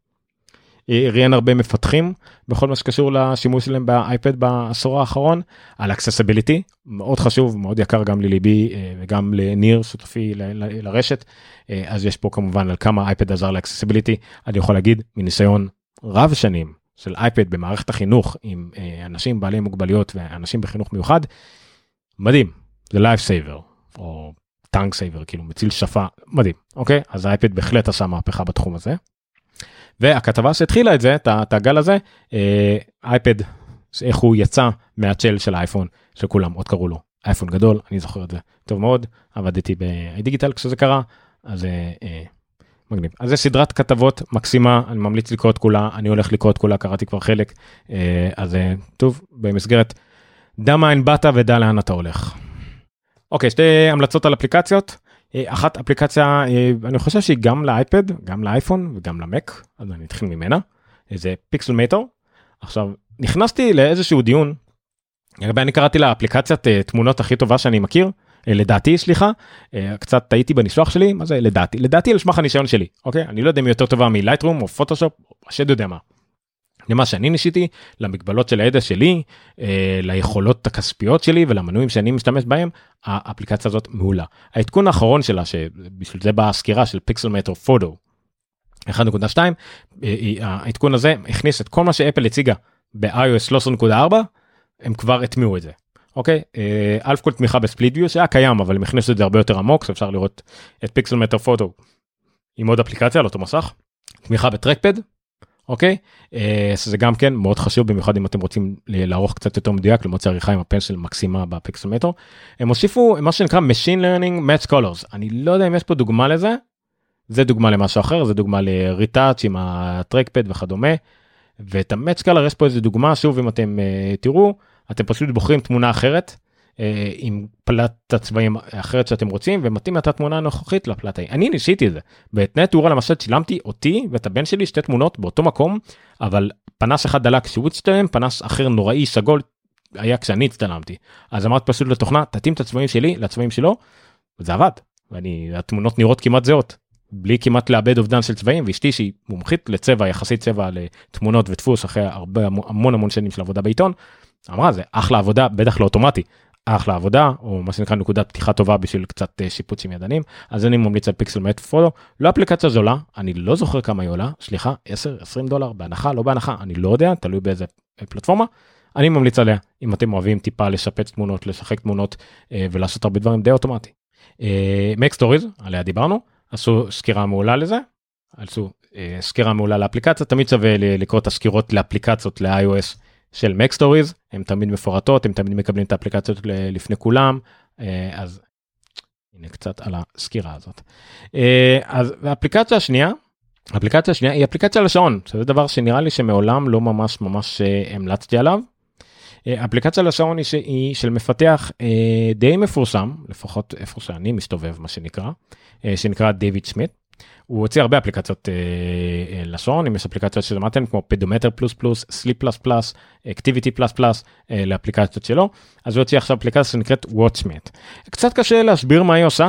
ראיין הרבה מפתחים בכל מה שקשור לשימוש שלהם באייפד בעשור האחרון. על accessibility מאוד חשוב מאוד יקר גם לליבי אה, וגם לניר שותפי ל- ל- לרשת. אה, אז יש פה כמובן על כמה אייפד עזר ל accessibility אני יכול להגיד מניסיון רב שנים של אייפד במערכת החינוך עם אה, אנשים בעלי מוגבלויות ואנשים בחינוך מיוחד מדהים זה life saver או tongue saver כאילו מציל שפה מדהים אוקיי אז האייפד בהחלט עשה מהפכה בתחום הזה. והכתבה שהתחילה את זה את הגל הזה אייפד איך הוא יצא מהצל של האייפון שכולם עוד קראו לו אייפון גדול אני זוכר את זה טוב מאוד עבדתי בדיגיטל כשזה קרה אז אה, מגניב אז זה סדרת כתבות מקסימה אני ממליץ לקרוא את כולה אני הולך לקרוא את כולה קראתי כבר חלק אה, אז אה, טוב במסגרת דע מאין באת ודע לאן אתה הולך. אוקיי שתי המלצות על אפליקציות אה, אחת אפליקציה אני חושב שהיא גם לאייפד גם לאייפון וגם למק אז אני אתחיל ממנה זה פיקסל מטר עכשיו נכנסתי לאיזשהו דיון. אני קראתי לאפליקציית אה, תמונות הכי טובה שאני מכיר לדעתי סליחה קצת טעיתי בניסוח שלי מה זה לדעתי לדעתי על סמך הניסיון שלי אוקיי אני לא יודע אם יותר טובה מלייטרום או פוטושופ השד יודע מה. למה שאני ניסיתי למגבלות של הידע שלי אה, ליכולות הכספיות שלי ולמנויים שאני משתמש בהם האפליקציה הזאת מעולה העדכון האחרון שלה שבשביל זה באה הסקירה של פיקסל מטר פוטו 1.2 העדכון הזה הכניס את כל מה שאפל הציגה ב-iOS 13.4 הם כבר הטמיעו את זה. אוקיי אלף כל תמיכה ב Split View שהיה קיים אבל הם הכניסו את זה הרבה יותר עמוק אפשר לראות את Pixelmator Photo עם עוד אפליקציה על אותו מסך תמיכה ב trackpad אוקיי אה, זה גם כן מאוד חשוב במיוחד אם אתם רוצים לערוך קצת יותר מדויק למרות שעריכה עם ה Pencil מקסימה ב Pixelmator. הם הוסיפו מה שנקרא Machine Learning Match Colors אני לא יודע אם יש פה דוגמה לזה. זה דוגמה למשהו אחר זה דוגמה לריטאץ' עם הטרקפד וכדומה. ואת ה-Match Color יש פה איזה דוגמה שוב אם אתם uh, תראו אתם פשוט בוחרים תמונה אחרת אה, עם פלט הצבעים אחרת שאתם רוצים ומתאים את התמונה הנוכחית לפלט ההיא. אני ניסיתי את זה. בתנאי תאורה למשל צילמתי אותי ואת הבן שלי שתי תמונות באותו מקום אבל פנס אחד דלק כשהוא הצטלם פנס אחר נוראי סגול היה כשאני הצטלמתי. אז אמרתי פשוט לתוכנה תתאים את הצבעים שלי לצבעים שלו וזה עבד. ואני התמונות נראות כמעט זהות. בלי כמעט לאבד אובדן של צבעים ואשתי שהיא מומחית לצבע יחסית צבע לתמונות ודפוס אחרי הרבה המון המון שנים של עבודה בעיתון. אמרה זה אחלה עבודה בטח לא אוטומטי אחלה עבודה או מה שנקרא נקודת פתיחה טובה בשביל קצת אה, שיפוצים ידניים אז אני ממליץ על פיקסל מט פולו לא אפליקציה זולה אני לא זוכר כמה היא עולה סליחה 10 20 דולר בהנחה לא בהנחה אני לא יודע תלוי באיזה פלטפורמה. אני ממליץ עליה אם אתם אוהבים טיפה לשפץ תמונות לשחק תמונות אה, ולעשות הרבה דברים די אוטומטי. MacStories עליה דיברנו עשו סקירה מעולה לזה. עשו אה, סקירה מעולה לאפליקציה תמיד שווה לקרוא את הסקירות לאפליקציות ל-iOS של Mac הן תמיד מפורטות, הם תמיד מקבלים את האפליקציות לפני כולם, אה, אז הנה קצת על הסקירה הזאת. אה, אז האפליקציה השנייה, האפליקציה השנייה היא אפליקציה לשעון, שזה דבר שנראה לי שמעולם לא ממש ממש אה, המלצתי עליו. אפליקציה לשעון היא, שהיא של מפתח די מפורסם, לפחות איפה שאני מסתובב מה שנקרא, שנקרא דיוויד סמית. הוא הוציא הרבה אפליקציות אה, אה, לשעון אם יש אפליקציות שלמדתם כמו Pedometer plus plus Sleep plus plus Activity plus plus אלה אפליקציות שלו. אז הוא הוציא עכשיו אפליקציה שנקראת Watchsmith קצת קשה להסביר מה היא עושה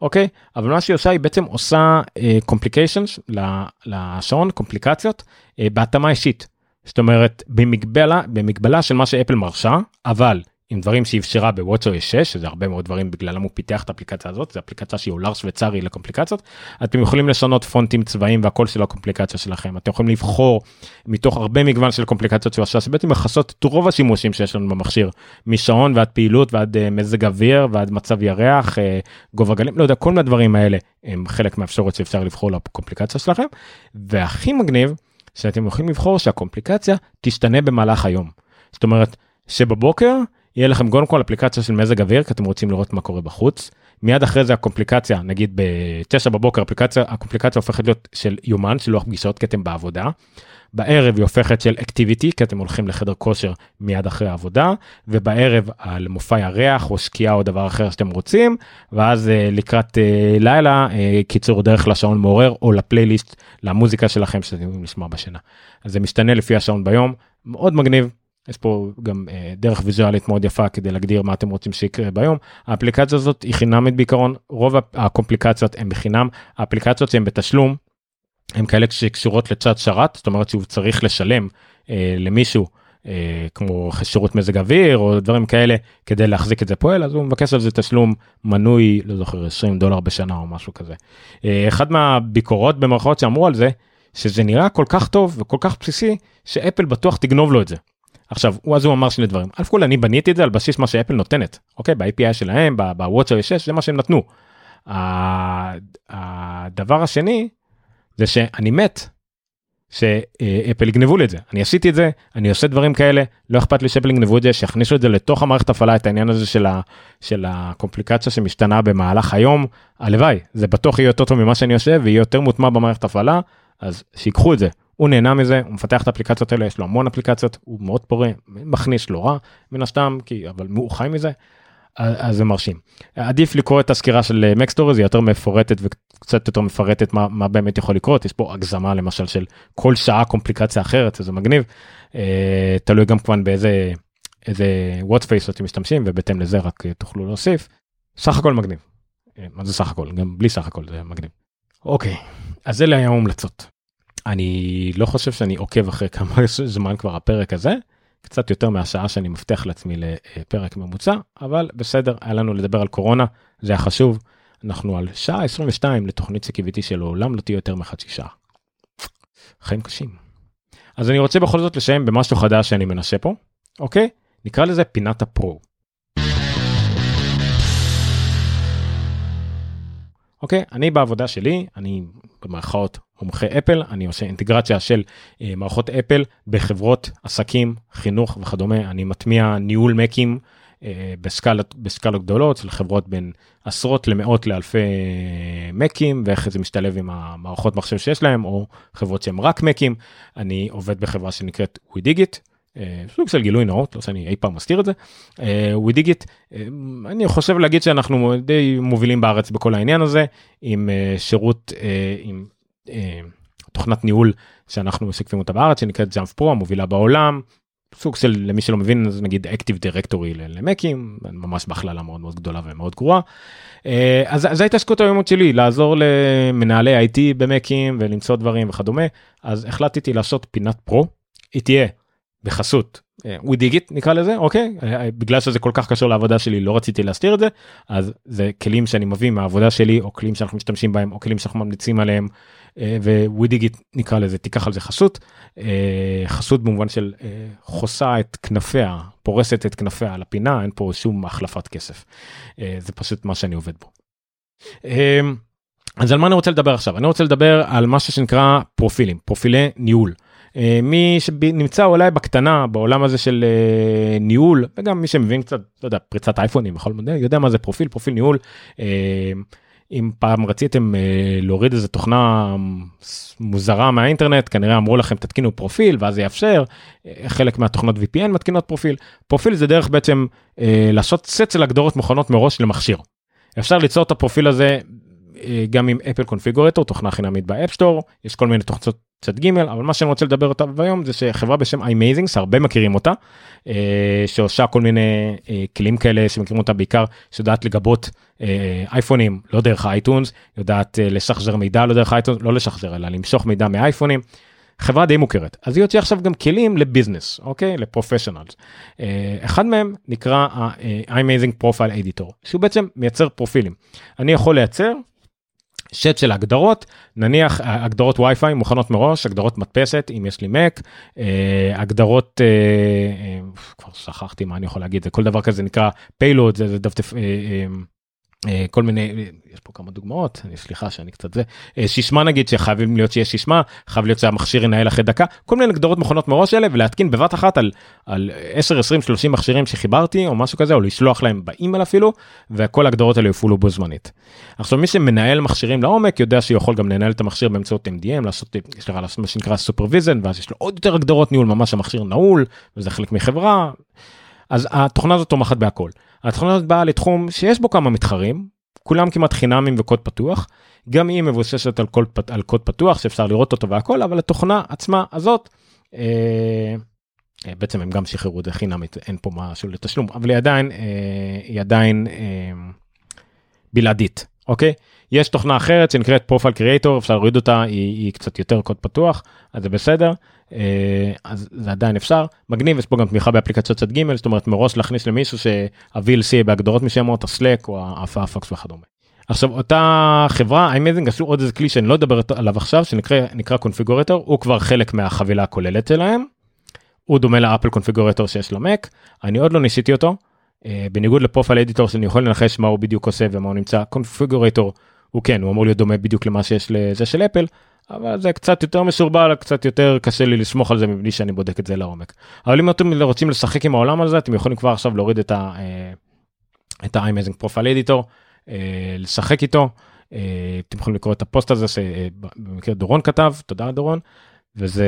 אוקיי? אבל מה שהיא עושה היא בעצם עושה complications אה, לשעון קומפליקציות אה, בהתאמה אישית. זאת אומרת במגבלה במגבלה של מה שאפל מרשה אבל עם דברים שאפשרה בוואטסו 6 שזה הרבה מאוד דברים בגללם הוא פיתח את האפליקציה הזאת זה אפליקציה שהיא עולה שוויצרי לקומפליקציות אתם יכולים לשנות פונטים צבעים והכל של הקומפליקציה שלכם אתם יכולים לבחור מתוך הרבה מגוון של קומפליקציות שהוא עשה שבעצם מכסות את רוב השימושים שיש לנו במכשיר משעון ועד פעילות ועד uh, מזג אוויר ועד מצב ירח uh, גובה גלים לא יודע כל מיני דברים האלה הם חלק מהאפשרות שאפשר לבחור לקומפליקציה שלכם והכי מגניב שאתם יכולים לבחור שהקומפליקציה תשתנה במהלך היום. זאת אומרת שבבוקר יהיה לכם קודם כל אפליקציה של מזג אוויר כי אתם רוצים לראות מה קורה בחוץ. מיד אחרי זה הקומפליקציה נגיד ב-9 בבוקר אפליקציה הקומפליקציה הופכת להיות של יומן של לוח פגישות כי אתם בעבודה. בערב היא הופכת של אקטיביטי כי אתם הולכים לחדר כושר מיד אחרי העבודה ובערב על מופע ירח או שקיעה או דבר אחר שאתם רוצים ואז אה, לקראת אה, לילה אה, קיצור דרך לשעון מעורר או לפלייליסט למוזיקה שלכם שאתם יכולים לשמוע בשינה. אז זה משתנה לפי השעון ביום מאוד מגניב יש פה גם אה, דרך ויזואלית מאוד יפה כדי להגדיר מה אתם רוצים שיקרה ביום. האפליקציה הזאת היא חינמית בעיקרון, רוב הקומפליקציות הן בחינם, האפליקציות שהן בתשלום, הן כאלה שקשורות לצד שרת, זאת אומרת שהוא צריך לשלם אה, למישהו. אה, כמו שירות מזג אוויר או דברים כאלה כדי להחזיק את זה פועל אז הוא מבקש על זה תשלום מנוי לא זוכר 20 דולר בשנה או משהו כזה. אה, אחד מהביקורות במערכות שאמרו על זה שזה נראה כל כך טוב וכל כך בסיסי שאפל בטוח תגנוב לו את זה. עכשיו הוא אז הוא אמר שני דברים. אלף כל אני בניתי את זה על בסיס מה שאפל נותנת אוקיי? ב-API שלהם ב watchOS 6 זה מה שהם נתנו. הדבר השני זה שאני מת שאפל יגנבו לי את זה. אני עשיתי את זה אני עושה דברים כאלה לא אכפת לי שאפל יגנבו את זה שיכניסו את זה לתוך המערכת הפעלה את העניין הזה של, ה, של הקומפליקציה שמשתנה במהלך היום. הלוואי זה בטוח יהיה יותר טוב ממה שאני יושב ויהיה יותר מוטמע במערכת הפעלה אז שיקחו את זה הוא נהנה מזה הוא מפתח את האפליקציות האלה יש לו המון אפליקציות הוא מאוד פורה מכניס לא רע מן הסתם כי אבל הוא חי מזה. אז זה מרשים. עדיף לקרוא את הסקירה של מקסטורי זה יותר מפורטת וקצת יותר מפרטת מה, מה באמת יכול לקרות יש פה הגזמה למשל של כל שעה קומפליקציה אחרת זה מגניב אה, תלוי גם כמובן באיזה איזה וואטספייס אתם משתמשים ובהתאם לזה רק תוכלו להוסיף. סך הכל מגניב. אה, מה זה סך הכל גם בלי סך הכל זה מגניב. אוקיי אז אלה היו המלצות. אני לא חושב שאני עוקב אחרי כמה *laughs* זמן כבר הפרק הזה. קצת יותר מהשעה שאני מבטיח לעצמי לפרק ממוצע, אבל בסדר, היה לנו לדבר על קורונה, זה היה חשוב. אנחנו על שעה 22 לתוכנית שקיוויתי שלעולם לא תהיה יותר מחצי שעה. חיים קשים. אז אני רוצה בכל זאת לסיים במשהו חדש שאני מנסה פה, אוקיי? נקרא לזה פינת הפרו. אוקיי? אני בעבודה שלי, אני במרכאות מומחה אפל, אני עושה אינטגרציה של אה, מערכות אפל בחברות, עסקים, חינוך וכדומה, אני מטמיע ניהול מקים אה, בסקלות, בסקלות גדולות של חברות בין עשרות למאות לאלפי אה, מקים ואיך זה משתלב עם המערכות מחשב שיש להם או חברות שהם רק מקים. אני עובד בחברה שנקראת ווידיגיט. אה, סוג של גילוי נאות לא שאני אי פעם מסתיר את זה ווידיגיט אה, אני חושב להגיד שאנחנו די מובילים בארץ בכל העניין הזה עם שירות עם תוכנת ניהול שאנחנו משווקים אותה בארץ שנקראת Jamf Pro המובילה בעולם סוג של למי שלא מבין אז נגיד Active Directory למקים ממש בהכללה מאוד מאוד גדולה ומאוד גרועה. אז זו ההתעסקות היומית שלי לעזור למנהלי IT במקים ולמצוא דברים וכדומה אז החלטתי לעשות פינת פרו. היא תהיה בחסות ווידיגיט נקרא לזה אוקיי אה, אה, בגלל שזה כל כך קשור לעבודה שלי לא רציתי להסתיר את זה אז זה כלים שאני מביא מהעבודה שלי או כלים שאנחנו משתמשים בהם או כלים שאנחנו ממליצים עליהם אה, ווידיגיט נקרא לזה תיקח על זה חסות חסות במובן של חוסה את כנפיה פורסת את כנפיה על הפינה אין פה שום החלפת כסף זה פשוט מה שאני עובד בו. אז על מה אני רוצה לדבר עכשיו אני רוצה לדבר על משהו שנקרא פרופילים פרופילי ניהול. אה, מי שנמצא אולי בקטנה בעולם הזה של אה, ניהול וגם מי שמבין קצת לא יודע פריצת אייפונים בכל מודל יודע מה זה פרופיל פרופיל ניהול. אה, אם פעם רציתם להוריד איזה תוכנה מוזרה מהאינטרנט כנראה אמרו לכם תתקינו פרופיל ואז זה יאפשר חלק מהתוכנות VPN מתקינות פרופיל פרופיל זה דרך בעצם לעשות סט של הגדרות מוכנות מראש למכשיר. אפשר ליצור את הפרופיל הזה גם עם Apple Configurator תוכנה חינמית ב App Store יש כל מיני תוכנות צד ג' אבל מה שאני רוצה לדבר אותה היום זה שחברה בשם iMazing הרבה מכירים אותה אה, שעושה כל מיני אה, כלים כאלה שמכירים אותה בעיקר שיודעת לגבות אה, אייפונים לא דרך iTunes יודעת לשחזר מידע לא דרך iTunes לא לשחזר אלא למשוך מידע מאייפונים. חברה די מוכרת. אז היא הוציאה עכשיו גם כלים לביזנס אוקיי? לפרופשיונלס. אחד מהם נקרא ה-Amazing Profile Editor שהוא בעצם מייצר פרופילים. אני יכול לייצר שט של הגדרות נניח אה, הגדרות וי-פיי מוכנות מראש הגדרות מדפסת אם יש לי מק אה, הגדרות אה, כבר שכחתי מה אני יכול להגיד זה כל דבר כזה נקרא פיילוד זה דפדף אה, כל מיני יש פה כמה דוגמאות אני סליחה שאני קצת זה אה, שישמע נגיד שחייבים להיות שיש שישמע חייב להיות שהמכשיר יינעל אחרי דקה כל מיני הגדרות מוכנות מראש אלה ולהתקין בבת אחת על על 10 20 30 מכשירים שחיברתי או משהו כזה או לשלוח להם באימייל אפילו וכל הגדרות האלה יפעלו בו זמנית. עכשיו מי שמנהל מכשירים לעומק יודע שיכול גם לנהל את המכשיר באמצעות MDM לעשות יש לך מה שנקרא supervision ואז יש לו עוד יותר הגדרות ניהול ממש המכשיר נעול וזה חלק מחברה אז התוכנה הזאת תומכת בהכל. התוכנה הזאת באה לתחום שיש בו כמה מתחרים, כולם כמעט חינמים וקוד פתוח, גם היא מבוססת על קוד, על קוד פתוח שאפשר לראות אותו והכל, אבל התוכנה עצמה הזאת, אה, אה, בעצם הם גם שחררו את זה חינמית, אין פה משהו לתשלום, אבל היא עדיין, אה, היא עדיין אה, בלעדית, אוקיי? יש תוכנה אחרת שנקראת פרופיל קריאטור אפשר להוריד אותה היא, היא קצת יותר קוד פתוח אז זה בסדר אה, אז זה עדיין אפשר מגניב יש פה גם תמיכה באפליקציות צד ג' זאת אומרת מראש להכניס למישהו שה-VLC בהגדרות מסוימות הסלק או הפאפקס וכדומה. עכשיו אותה חברה איימזינג עשו עוד איזה כלי שאני לא אדבר עליו עכשיו שנקרא קונפיגורטור הוא כבר חלק מהחבילה הכוללת שלהם. הוא דומה לאפל קונפיגורטור שיש למק אני עוד לא ניסיתי אותו. Uh, בניגוד לפרופיל אדיטור שאני יכול לנחש מה הוא בדיוק עושה ומה הוא נמצא קונפיגורטור הוא כן הוא אמור להיות דומה בדיוק למה שיש לזה של אפל אבל זה קצת יותר מסורבל, קצת יותר קשה לי לסמוך על זה מבלי שאני בודק את זה לעומק. אבל אם אתם רוצים לשחק עם העולם הזה, אתם יכולים כבר עכשיו להוריד את ה... אה, את ה-iMazing Editor, אה, לשחק איתו. אה, אתם יכולים לקרוא את הפוסט הזה שבמקרה דורון כתב, תודה דורון, וזה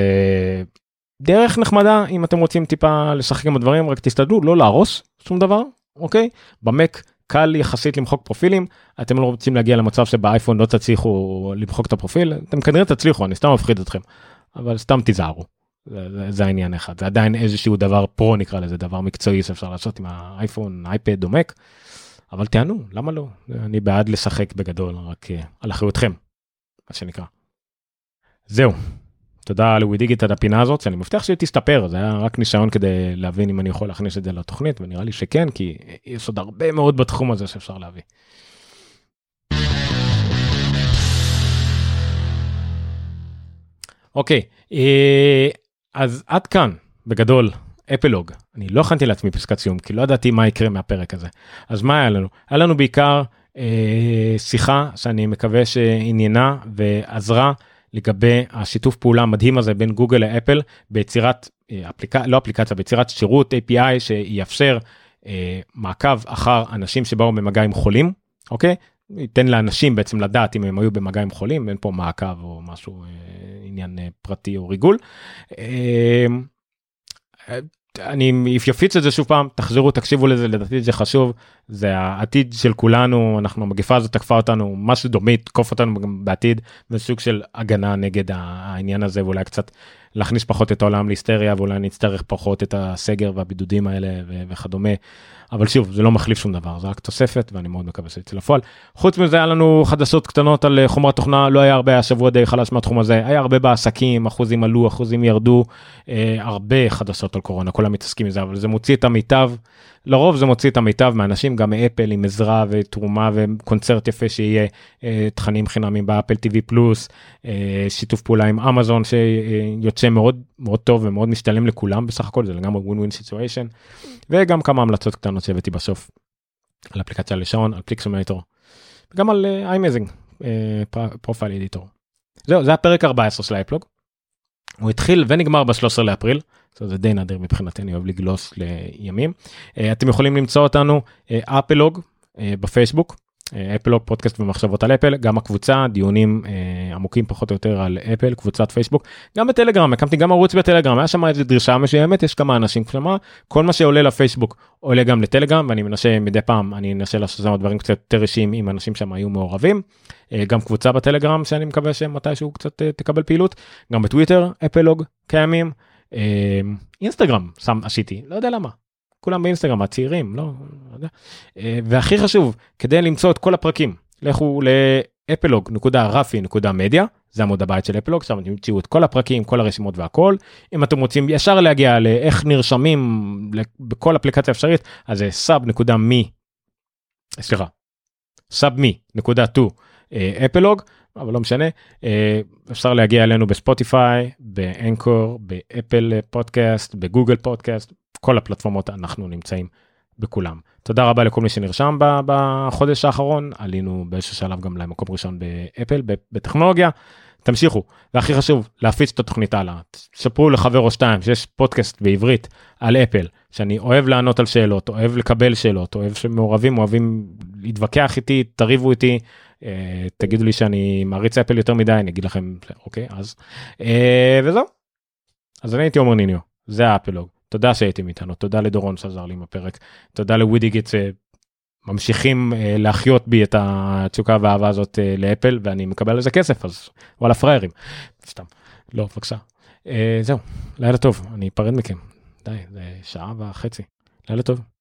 דרך נחמדה אם אתם רוצים טיפה לשחק עם הדברים, רק תסתדרו לא להרוס שום דבר, אוקיי? במק קל יחסית למחוק פרופילים, אתם לא רוצים להגיע למצב שבאייפון לא תצליחו למחוק את הפרופיל, אתם כנראה תצליחו, אני סתם מפחיד אתכם, אבל סתם תיזהרו. זה, זה, זה העניין אחד, זה עדיין איזשהו דבר פרו נקרא לזה, דבר מקצועי שאפשר לעשות עם האייפון, אייפד או מק. אבל תענו, למה לא? אני בעד לשחק בגדול, רק uh, על אחריותכם, מה שנקרא. זהו, תודה לווי דיגיט על הפינה הזאת, שאני מבטיח שהיא תסתפר, זה היה רק ניסיון כדי להבין אם אני יכול להכניס את זה לתוכנית, ונראה לי שכן, כי יש עוד הרבה מאוד בתחום הזה שאפשר להביא. אוקיי, אה, אז עד כאן, בגדול, אפלוג. אני לא הכנתי לעצמי פסקת סיום, כי לא ידעתי מה יקרה מהפרק הזה. אז מה היה לנו? היה לנו בעיקר אה, שיחה שאני מקווה שעניינה ועזרה לגבי השיתוף פעולה המדהים הזה בין גוגל לאפל ביצירת אה, אפליקציה, לא אפליקציה, ביצירת שירות API שיאפשר אה, מעקב אחר אנשים שבאו במגע עם חולים, אוקיי? ייתן לאנשים בעצם לדעת אם הם היו במגע עם חולים, אין פה מעקב או משהו, אה, עניין אה, פרטי או ריגול. אה, אני אפיץ את זה שוב פעם תחזרו תקשיבו לזה לדעתי זה חשוב זה העתיד של כולנו אנחנו המגפה הזאת תקפה אותנו משהו דומה תקוף אותנו גם בעתיד בסוג של הגנה נגד העניין הזה ואולי קצת להכניס פחות את העולם להיסטריה ואולי נצטרך פחות את הסגר והבידודים האלה וכדומה. אבל שוב זה לא מחליף שום דבר זה רק תוספת ואני מאוד מקווה שזה יצא לפועל. חוץ מזה היה לנו חדשות קטנות על אה, חומרה תוכנה לא היה הרבה השבוע די חלש מהתחום הזה היה הרבה בעסקים אחוזים עלו אחוזים ירדו אה, הרבה חדשות על קורונה כולם מתעסקים עם זה אבל זה מוציא את המיטב לרוב זה מוציא את המיטב מאנשים גם מאפל עם עזרה ותרומה וקונצרט יפה שיהיה אה, תכנים חינמים ב Apple TV Plus אה, שיתוף פעולה עם אמזון שיוצא מאוד מאוד טוב ומאוד משתלם לכולם בסך הכל זה לגמרי win win situation וגם כמה המלצות קטנות שהבאתי בסוף על אפליקציה לשעון על Pixelmator וגם על iMazing Profile Editor. זהו זה הפרק 14 של האפלוג. הוא התחיל ונגמר ב-13 לאפריל. זה די נדיר מבחינתי אני אוהב לגלוש לימים. אה, אתם יכולים למצוא אותנו אפלוג אה, אה, בפייסבוק אפלוג פודקאסט ומחשבות על אפל. גם הקבוצה דיונים אה, עמוקים פחות או יותר על אפל קבוצת פייסבוק. גם בטלגרם הקמתי גם ערוץ בטלגרם היה שם איזה דרישה מסוימת יש כמה אנשים כלומר כל מה שעולה לפייסבוק עולה גם לטלגרם ואני מנסה מדי פעם אני אנסה לעשות שם דברים קצת יותר אישיים עם אנשים שם היו מעורבים. אה, גם קבוצה בטלגרם שאני מקווה שמתישהו קצת אה, תקבל פעילות. גם בטוויטר אפלוג קיימים. אה, אינסטגרם שם עשיתי לא יודע למה. כולם באינסטגרם הצעירים לא, לא יודע. אה, והכי חשוב כדי למצוא את כל הפרקים לכו לאפלוג.רפי.מדיה זה עמוד הבית של אפלוג שם תמצאו את כל הפרקים כל הרשימות והכל. אם אתם רוצים ישר להגיע לאיך נרשמים בכל אפליקציה אפשרית אז זה מי סליחה נקודה טו אפלוג אבל לא משנה אה, אפשר להגיע אלינו בספוטיפיי ב Anchor באפל פודקאסט בגוגל פודקאסט כל הפלטפורמות אנחנו נמצאים בכולם. תודה רבה לכל מי שנרשם בחודש האחרון עלינו באיזשהו שלב גם למקום ראשון באפל בטכנולוגיה. תמשיכו והכי חשוב להפיץ את התוכנית הלאה ספרו לחבר או שתיים שיש פודקאסט בעברית על אפל שאני אוהב לענות על שאלות אוהב לקבל שאלות אוהב שמעורבים אוהבים להתווכח איתי תריבו איתי תגידו לי שאני מעריץ אפל יותר מדי אני אגיד לכם אוקיי אז אה, וזהו. אז אני הייתי אומר ניניו זה האפלוג. תודה שהייתם איתנו תודה לדורון שעזר לי עם הפרק תודה לווידיגיט ממשיכים אה, להחיות בי את התשוקה והאהבה הזאת אה, לאפל ואני מקבל על זה כסף אז וואלה פראיירים. סתם לא בבקשה. אה, זהו לילה טוב אני אפרד מכם. די זה שעה וחצי. לילה טוב.